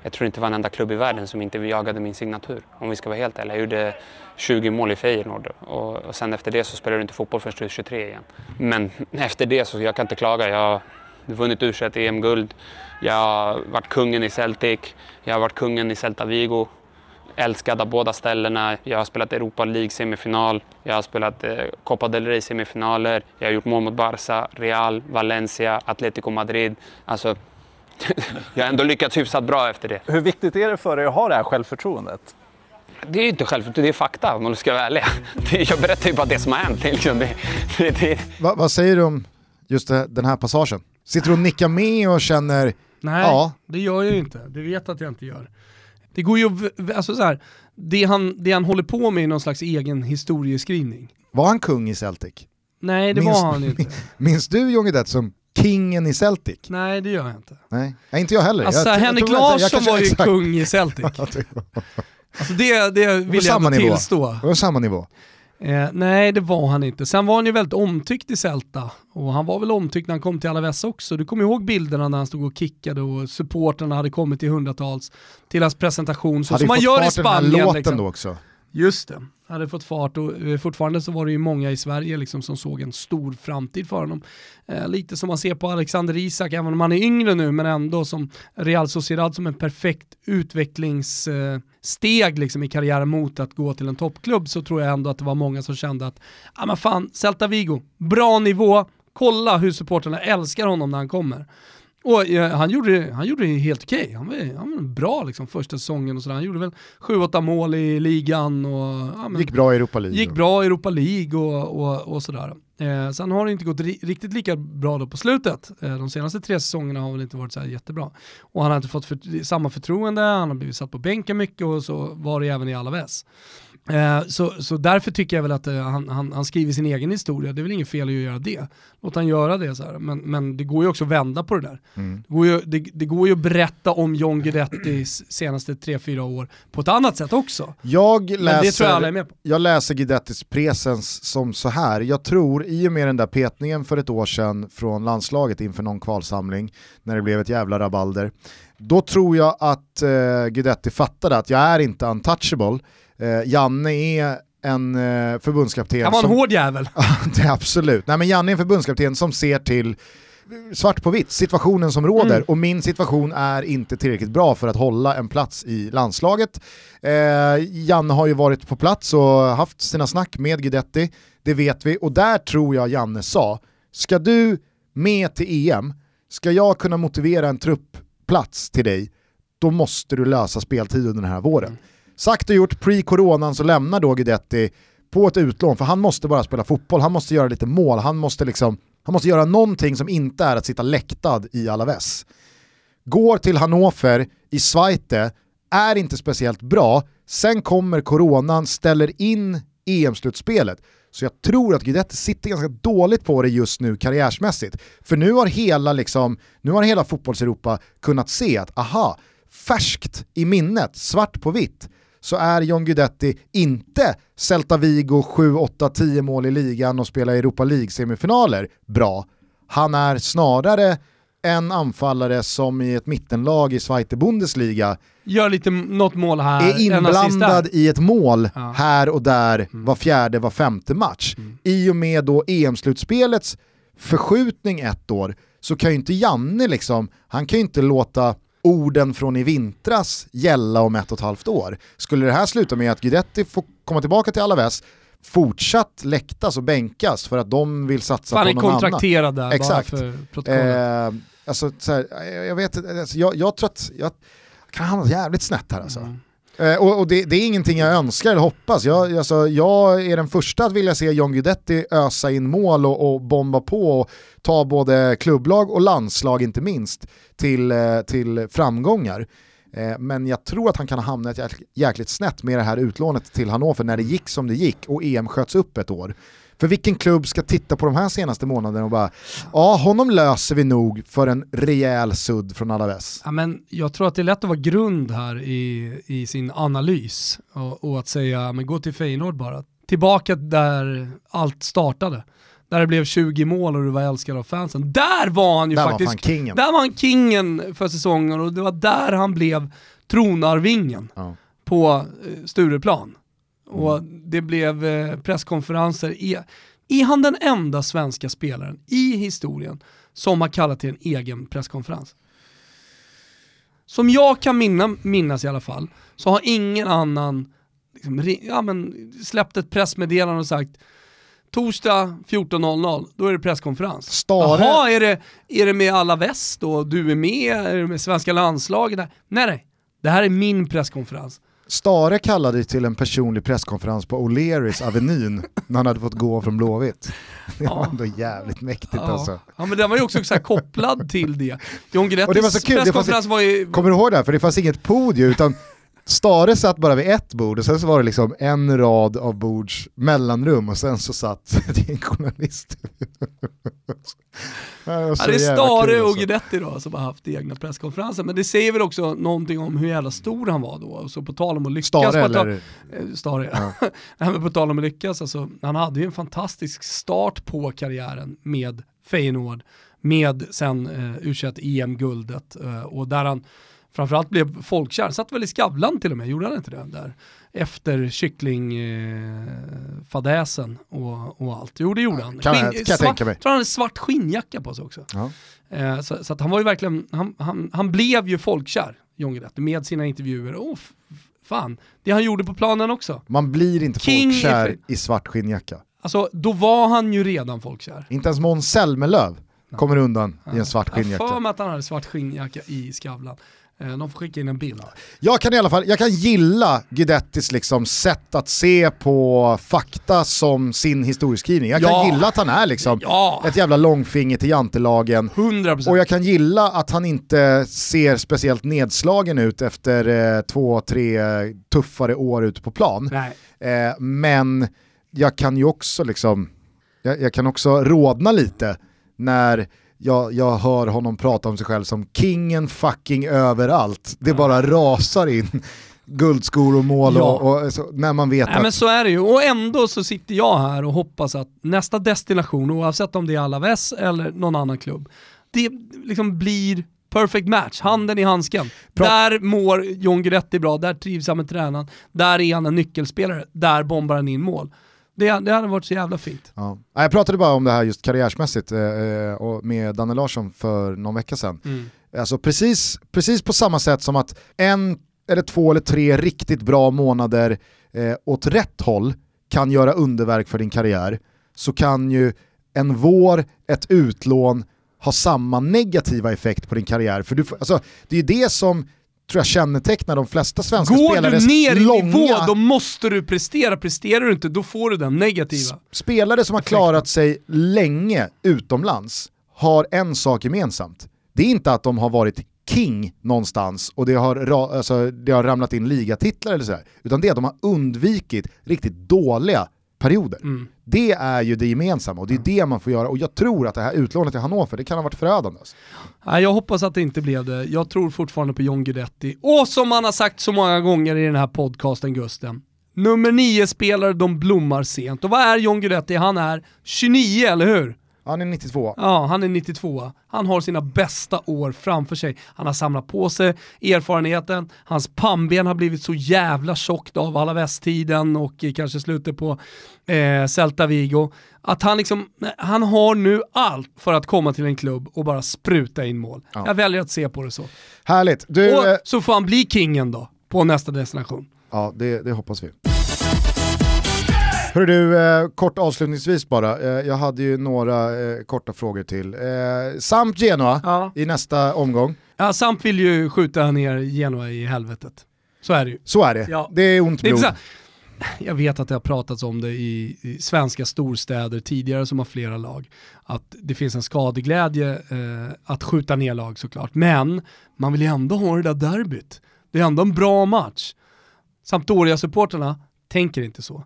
jag tror inte det var en enda klubb i världen som inte jagade min signatur. Om vi ska vara helt ärliga. Jag gjorde 20 mål i Feyenoord och, och sen efter det så spelade du inte fotboll förrän du 23 igen. Men efter det så jag kan inte klaga. Jag har vunnit u EM-guld. Jag har varit kungen i Celtic. Jag har varit kungen i Celta Vigo. Älskad av båda ställena. Jag har spelat Europa League semifinal. Jag har spelat eh, Copa del Rey semifinaler. Jag har gjort mål mot Barca, Real, Valencia, Atletico Madrid. Alltså, jag har ändå lyckats hyfsat bra efter det. Hur viktigt är det för dig att ha det här självförtroendet? Det är inte självförtroende, det är fakta om man ska vara ärlig. Det- Jag berättar ju bara det som har hänt. Det, liksom, det, det, det, Va, vad säger du om just det, den här passagen? Sitter du och nickar med och känner, Nej, Ja. det gör jag ju inte. Du vet att jag inte gör. Det går ju, alltså så här, det han, det han håller på med är någon slags egen historieskrivning. var han kung i Celtic? Nej, det Minst- var han inte. Minns du John Guidetti som kingen i Celtic? Nej, det gör jag inte. Nej, Nej inte jag heller. Alltså jag, Henrik jag Larsson var ju exakt. kung i Celtic. Alltså det, det vill jag ändå nivå. tillstå. Det var samma nivå. Eh, nej, det var han inte. Sen var han ju väldigt omtyckt i Celta. Och han var väl omtyckt när han kom till Alaves också. Du kommer ihåg bilderna när han stod och kickade och supporterna hade kommit i hundratals till hans presentation. Så Hade som man fått gör i fart den här Spanien. låten Liksom. då också. Just det, hade fått fart och eh, fortfarande så var det ju många i Sverige liksom som såg en stor framtid för honom. Eh, lite som man ser på Alexander Isak, även om han är yngre nu, men ändå som Real Sociedad som en perfekt utvecklingssteg eh, liksom i karriären mot att gå till en toppklubb så tror jag ändå att det var många som kände att, ja ah, men fan, Celta Vigo, bra nivå, kolla hur supporterna älskar honom när han kommer. Och eh, han, gjorde, han gjorde det helt okej. Han, var, han var bra liksom första säsongen och sådär. Han gjorde väl 7-8 mål i ligan och ja, men, Gick bra i Europa League. gick bra i Europa League och, och, och sådär. Eh, sen har det inte gått ri- riktigt lika bra då på slutet. Eh, de senaste tre säsongerna har väl inte varit så här jättebra. Och han har inte fått för, samma förtroende, han har blivit satt på bänken mycket och så var det även i Alaves. Eh, så, så därför tycker jag väl att eh, han, han, han skriver sin egen historia, det är väl inget fel att göra det. Låt han göra det så här. Men, men det går ju också att vända på det där. Mm. Det, går ju, det, det går ju att berätta om John Guidettis senaste 3-4 år på ett annat sätt också. Jag Men det tror jag alla läser, är med på. jag läser Guidettis presens som så här. Jag tror i och med den där petningen för ett år sedan från landslaget inför någon kvalsamling, när det blev ett jävla rabalder, då tror jag att eh, Guidetti fattade att jag är inte untouchable. Eh, Janne är en eh, förbundskapten Han var en som... hård jävel. absolut. Nej men Janne är en förbundskapten som ser till svart på vitt, situationen som råder Mm. och min situation är inte tillräckligt bra för att hålla en plats i landslaget. Eh, Janne har ju varit på plats och haft sina snack med Guidetti, det vet vi och där tror jag Janne sa, ska du med till EM, ska jag kunna motivera en truppplats till dig, då måste du lösa speltid under den här våren. Sagt och gjort, pre-coronan så lämnar då Guidetti på ett utlån, för han måste bara spela fotboll, han måste göra lite mål, han måste liksom han måste göra någonting som inte är att sitta läktad i Alaves. Går till Hannover i Zweite, är inte speciellt bra, sen kommer coronan, ställer in EM-slutspelet. Så jag tror att Guidetti sitter ganska dåligt på det just nu karriärsmässigt. För nu har hela, liksom, nu har hela fotbollseuropa kunnat se att aha, färskt i minnet, svart på vitt, så är John Guidetti inte Celta Vigo 7, 8, 10 mål i ligan och spelar Europa League-semifinaler bra. Han är snarare en anfallare som i ett mittenlag i Zweite Bundesliga Gör lite något mål här, är inblandad i ett mål Ja. Mm. här och där var fjärde, var femte match. I och med då EM-slutspelets förskjutning ett år så kan ju inte Janne liksom, han kan ju inte låta orden från i vintras gälla om ett och ett halvt år. Skulle det här sluta med att Guidetti får komma tillbaka till Alaves, fortsatt läktas och bänkas för att de vill satsa Han på är någon annan. kontrakterad där Exakt. bara för protokollet. Eh, alltså, så här, jag, vet alltså, jag, jag tror att jag kan hamna jävligt snett här alltså. Mm. Eh, och och det, det är ingenting jag önskar eller hoppas. Jag, alltså, jag är den första att vilja se John Guidetti ösa in mål och, och bomba på och ta både klubblag och landslag inte minst till, eh, till framgångar. Eh, men jag tror att han kan ha hamnat jäkligt snett med det här utlånet till Hannover när det gick som det gick och EM sköts upp ett år. För vilken klubb ska titta på de här senaste månaderna och bara ja, honom löser vi nog för en rejäl sudd från Alaves. Ja, men jag tror att det är lätt att vara grund här i, i sin analys och, och att säga, men gå till Feyenoord bara. Tillbaka där allt startade. Där det blev 20 mål och du var älskad av fansen. Där var han ju Där var faktiskt, fan kingen. där var han kingen för säsongen och det var där han blev tronarvingen Ja. på eh, Stureplan. Och Mm. det blev eh, presskonferenser. Är, han den enda svenska spelaren i historien som har kallat till en egen presskonferens? Som jag kan minna, minnas i alla fall, så har ingen annan liksom, ja, men, släppt ett pressmeddelande och sagt torsdag 14.00, då är det presskonferens. Stare- Jaha, är det, är det med alla väst då? Du är med? Är det med svenska landslaget? Nej, nej. Det här är min presskonferens. Stare kallade till en personlig presskonferens på O'Learys Avenyn när han hade fått gå från Blåvitt. Det var Ja. ändå jävligt mäktigt Ja. alltså. ja men den var ju också så kopplad till det. John det var så kul, presskonferens var ju... Kommer du ihåg det här? För det fanns inget podium utan Stare satt bara vid ett bord och sen så var det liksom en rad av bords mellanrum och sen så satt det en journalist. Ja, det är Stare och alltså. Guidetti då som har haft egna presskonferenser. Men det säger väl också någonting om hur jävla stor han var då. Så på tal om att lyckas. Stare eller? eh, Stare, ja. Nej, men på tal om att lyckas, alltså, han hade ju en fantastisk start på karriären med Feyenoord. Med sen eh, u EM-guldet eh, och där han framförallt blev folkkär. Satt väl i Skavlan till och med, gjorde han inte det? Där? Efter kycklingfadäsen och, och allt. Jo det gjorde han. Kan jag- kan jag tänka mig. tror han hade svart skinnjacka på sig också. Ja. Eh, så, så att han var ju verkligen, han, han, han blev ju folkkär, John Guidetti, med sina intervjuer. Oh, fan, det han gjorde på planen också. Man blir inte King folkkär är i svart skinnjacka. Alltså, då var han ju redan folkkär. Inte ens Måns Zelmerlöw kommer undan i en svart Jag har för skinnjacka. mig att han hade svart skinnjacka i Skavlan. Eh, De får skicka in en bild. Jag kan i alla fall, jag kan gilla Guidettis liksom sätt att se på fakta som sin historieskrivning. Jag kan Ja. gilla att han är liksom Ja, ett jävla långfinger till jantelagen. 100%. Och jag kan gilla att han inte ser speciellt nedslagen ut efter eh, två, tre tuffare år ute på plan. Eh, men jag kan ju också liksom, jag, jag kan också rodna lite när jag, jag hör honom prata om sig själv som kingen fucking överallt. Det bara rasar in guldskor och mål Ja. och, och så, när man vet Nej att... men så är det ju, och ändå så sitter jag här och hoppas att nästa destination, oavsett om det är Alaves eller någon annan klubb, det liksom blir perfect match, handen i handsken. Bra. Där mår John Guidetti bra, där trivs han med tränaren, där är han en nyckelspelare, där bombar han in mål. Det, det hade varit så jävla fint. Ja. Jag pratade bara om det här just karriärsmässigt eh, eh, och med Danne Larsson för någon vecka sedan. Mm. Alltså precis, precis på samma sätt som att en eller två eller tre riktigt bra månader eh, åt rätt håll kan göra underverk för din karriär, så kan ju en vår, ett utlån, ha samma negativa effekt på din karriär. För du, får- alltså, det är ju det som tror jag kännetecknar de flesta svenska Går spelares du ner i långa... nivå, då måste du prestera. Presterar du inte, då får du den negativa. Spelare som har klarat sig länge utomlands har en sak gemensamt. Det är inte att de har varit king någonstans och det har, alltså, det har ramlat in ligatitlar eller sådär, utan det är att de har undvikit riktigt dåliga perioder. Mm. Det är ju det gemensamma och det är det man får göra och jag tror att det här utlånet till Hannover, det kan ha varit förödande. Alltså. Jag hoppas att det inte blev det. Jag tror fortfarande på John Guidetti. Och som han har sagt så många gånger i den här podcasten Gusten, nummer nio spelare de blommar sent. Och vad är John Guidetti? Han är 29, eller hur? Han är 92. Ja, han är 92. Han har sina bästa år framför sig. Han har samlat på sig erfarenheten, hans pannben har blivit så jävla tjockt av alla västtiden och eh, kanske slutet på eh, Celta Vigo. Att han liksom, han har nu allt för att komma till en klubb och bara spruta in mål. Ja. Jag väljer att se på det så. Härligt. Du, eh, Och så får han bli kingen då, på nästa destination. Ja, det, det hoppas vi. Hörru du, eh, kort avslutningsvis bara. Eh, jag hade ju några eh, korta frågor till. Eh, samt Genoa Ja. i nästa omgång. Ja, Samp vill ju skjuta ner Genoa i helvetet. Så är det ju. Så är det. Ja. Det är ont blod. jag vet att det har pratats om det i, i svenska storstäder tidigare som har flera lag. Att det finns en skadeglädje eh, att skjuta ner lag såklart. Men man vill ju ändå ha det där derbyt. Det är ändå en bra match. Sampdoria-supporterna tänker inte så.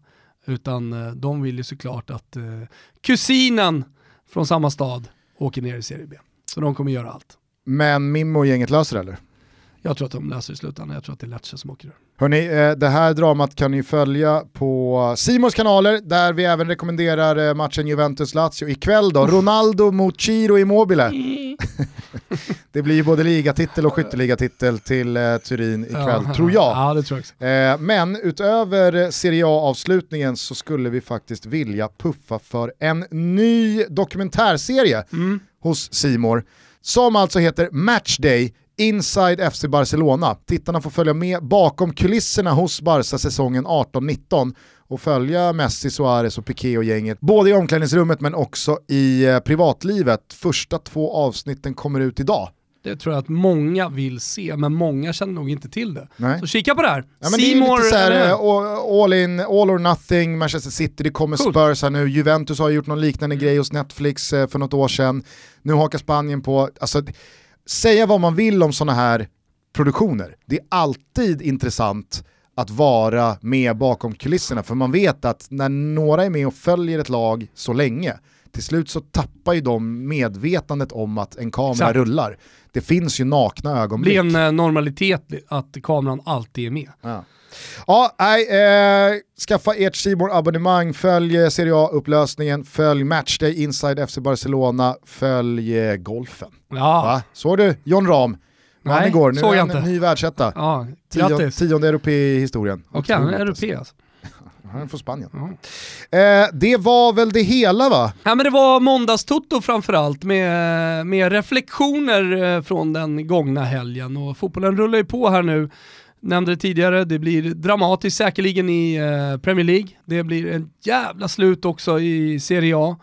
Utan eh, de vill ju såklart att eh, kusinen från samma stad åker ner i Serie B. Så de kommer göra allt. Men Mimmo och gänget löser det eller? Jag tror att de löser i slutändan. Jag tror att det är Lecce som åker ur. Hörni, eh, det här dramat kan ni följa på Simons kanaler där vi även rekommenderar eh, matchen Juventus-Lazio. Ikväll då, Ronaldo mot Ciro Immobile. det blir ju både ligatitel och skytteligatitel till eh, Turin ikväll, Ja, tror jag. Ja, det tror jag men utöver Serie A-avslutningen så skulle vi faktiskt vilja puffa för en ny dokumentärserie Mm. hos Simor som alltså heter Matchday Inside FC Barcelona. Tittarna får följa med bakom kulisserna hos Barca säsongen 18-19 och följa Messi, Suarez och Piqué och gänget, både i omklädningsrummet men också i eh, privatlivet. Första två avsnitten kommer ut idag. Det tror jag att många vill se, men många känner nog inte till det. Nej. Så kika på det här. Ja, men det är lite så här, eh, all- in, all or nothing, Manchester City, det kommer Coolt. Spurs här nu, Juventus har gjort någon liknande Mm. grej hos Netflix eh, för något år sedan, nu hakar Spanien på, alltså säga vad man vill om sådana här produktioner, det är alltid intressant att vara med bakom kulisserna, för man vet att när några är med och följer ett lag så länge, till slut så tappar ju de medvetandet om att en kamera Exakt. rullar. Det finns ju nakna Det ögonblick. blir en eh, normalitet att kameran alltid är med. Ja. Ja, nej, eh, skaffa ert simor abonnemang följ Serie A-upplösningen, följ Matchday Inside FC Barcelona, följ eh, golfen. Ja, Va? Såg du John Rahm? Vann Nej, igår, nu såg är han inte. ny världsetta. ja. Tion, tionde europe i historien. Okej, han är europé alltså. Han är från Spanien. Ja. Eh, det var väl det hela va? Ja, men det var måndagstoto framförallt med, med reflektioner eh, från den gångna helgen och fotbollen rullar ju på här nu. Nämnde det tidigare, det blir dramatiskt säkerligen i eh, Premier League. Det blir en jävla slut också i Serie A.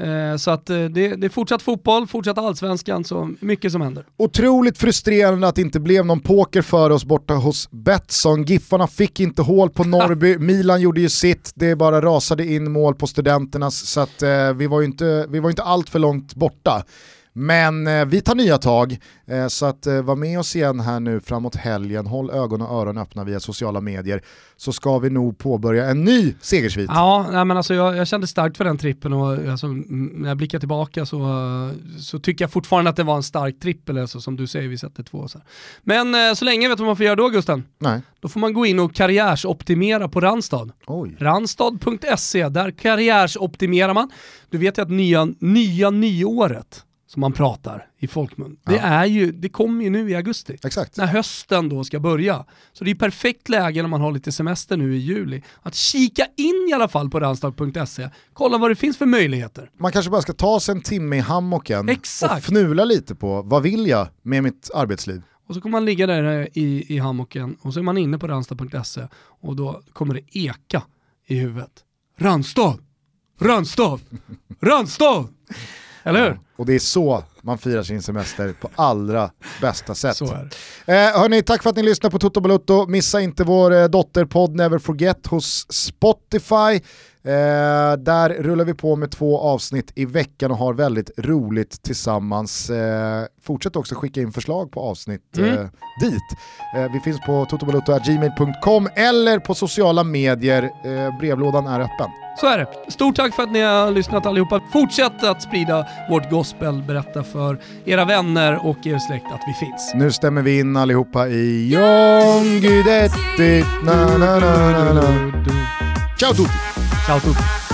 Eh, så att eh, det, det är fortsatt fotboll, fortsatt allsvenskan, så mycket som händer. Otroligt frustrerande att det inte blev någon poker för oss borta hos Betsson. Giffarna fick inte hål på Norrby, Milan gjorde ju sitt, det bara rasade in mål på studenternas så att eh, vi var ju inte, vi var inte allt för långt borta. Men eh, vi tar nya tag, eh, så att eh, var med oss igen här nu framåt helgen, håll ögon och öron öppna via sociala medier, så ska vi nog påbörja en ny segersvit. Ja, nej, men alltså jag, jag kände starkt för den trippen och alltså, när jag blickar tillbaka så, så tycker jag fortfarande att det var en stark trippel, alltså, som du säger, vi sätter två. Så här. Men eh, så länge, vet du vad man får göra då Gusten? Nej. Då får man gå in och karriärsoptimera på Randstad. Oj. Randstad.se, där karriärsoptimerar man. Du vet ju att nya, nya nyåret, som man pratar i folkmun, det, Ja. är ju, det kommer ju nu i augusti. Exakt. När hösten då ska börja. Så det är perfekt läge när man har lite semester nu i juli, att kika in i alla fall på randstad.se, kolla vad det finns för möjligheter. Man kanske bara ska ta sig en timme i hammocken Exakt. och fnula lite på vad vill jag med mitt arbetsliv. Och så kommer man ligga där i, i hammocken och så är man inne på randstad.se och då kommer det eka i huvudet. Randstad! Randstad! Randstad! Eller hur? Och det är så man firar sin semester på allra bästa sätt. Så är det. Eh, hörni, tack för att ni lyssnar på Toto Balutto. Missa inte vår eh, dotterpodd Never Forget hos Spotify. Eh, där rullar vi på med två avsnitt i veckan och har väldigt roligt tillsammans. Eh, fortsätt också skicka in förslag på avsnitt eh, Mm. dit. Eh, vi finns på totobalutto.gmail.com eller på sociala medier. Eh, brevlådan är öppen. Så är det. Stort tack för att ni har lyssnat allihopa. Fortsätt att sprida vårt gospel, berätta för era vänner och er släkt att vi finns. Nu stämmer vi in allihopa i John Guidetti. Na, na, na, na, na. Ciao tutti! Ciao tutti!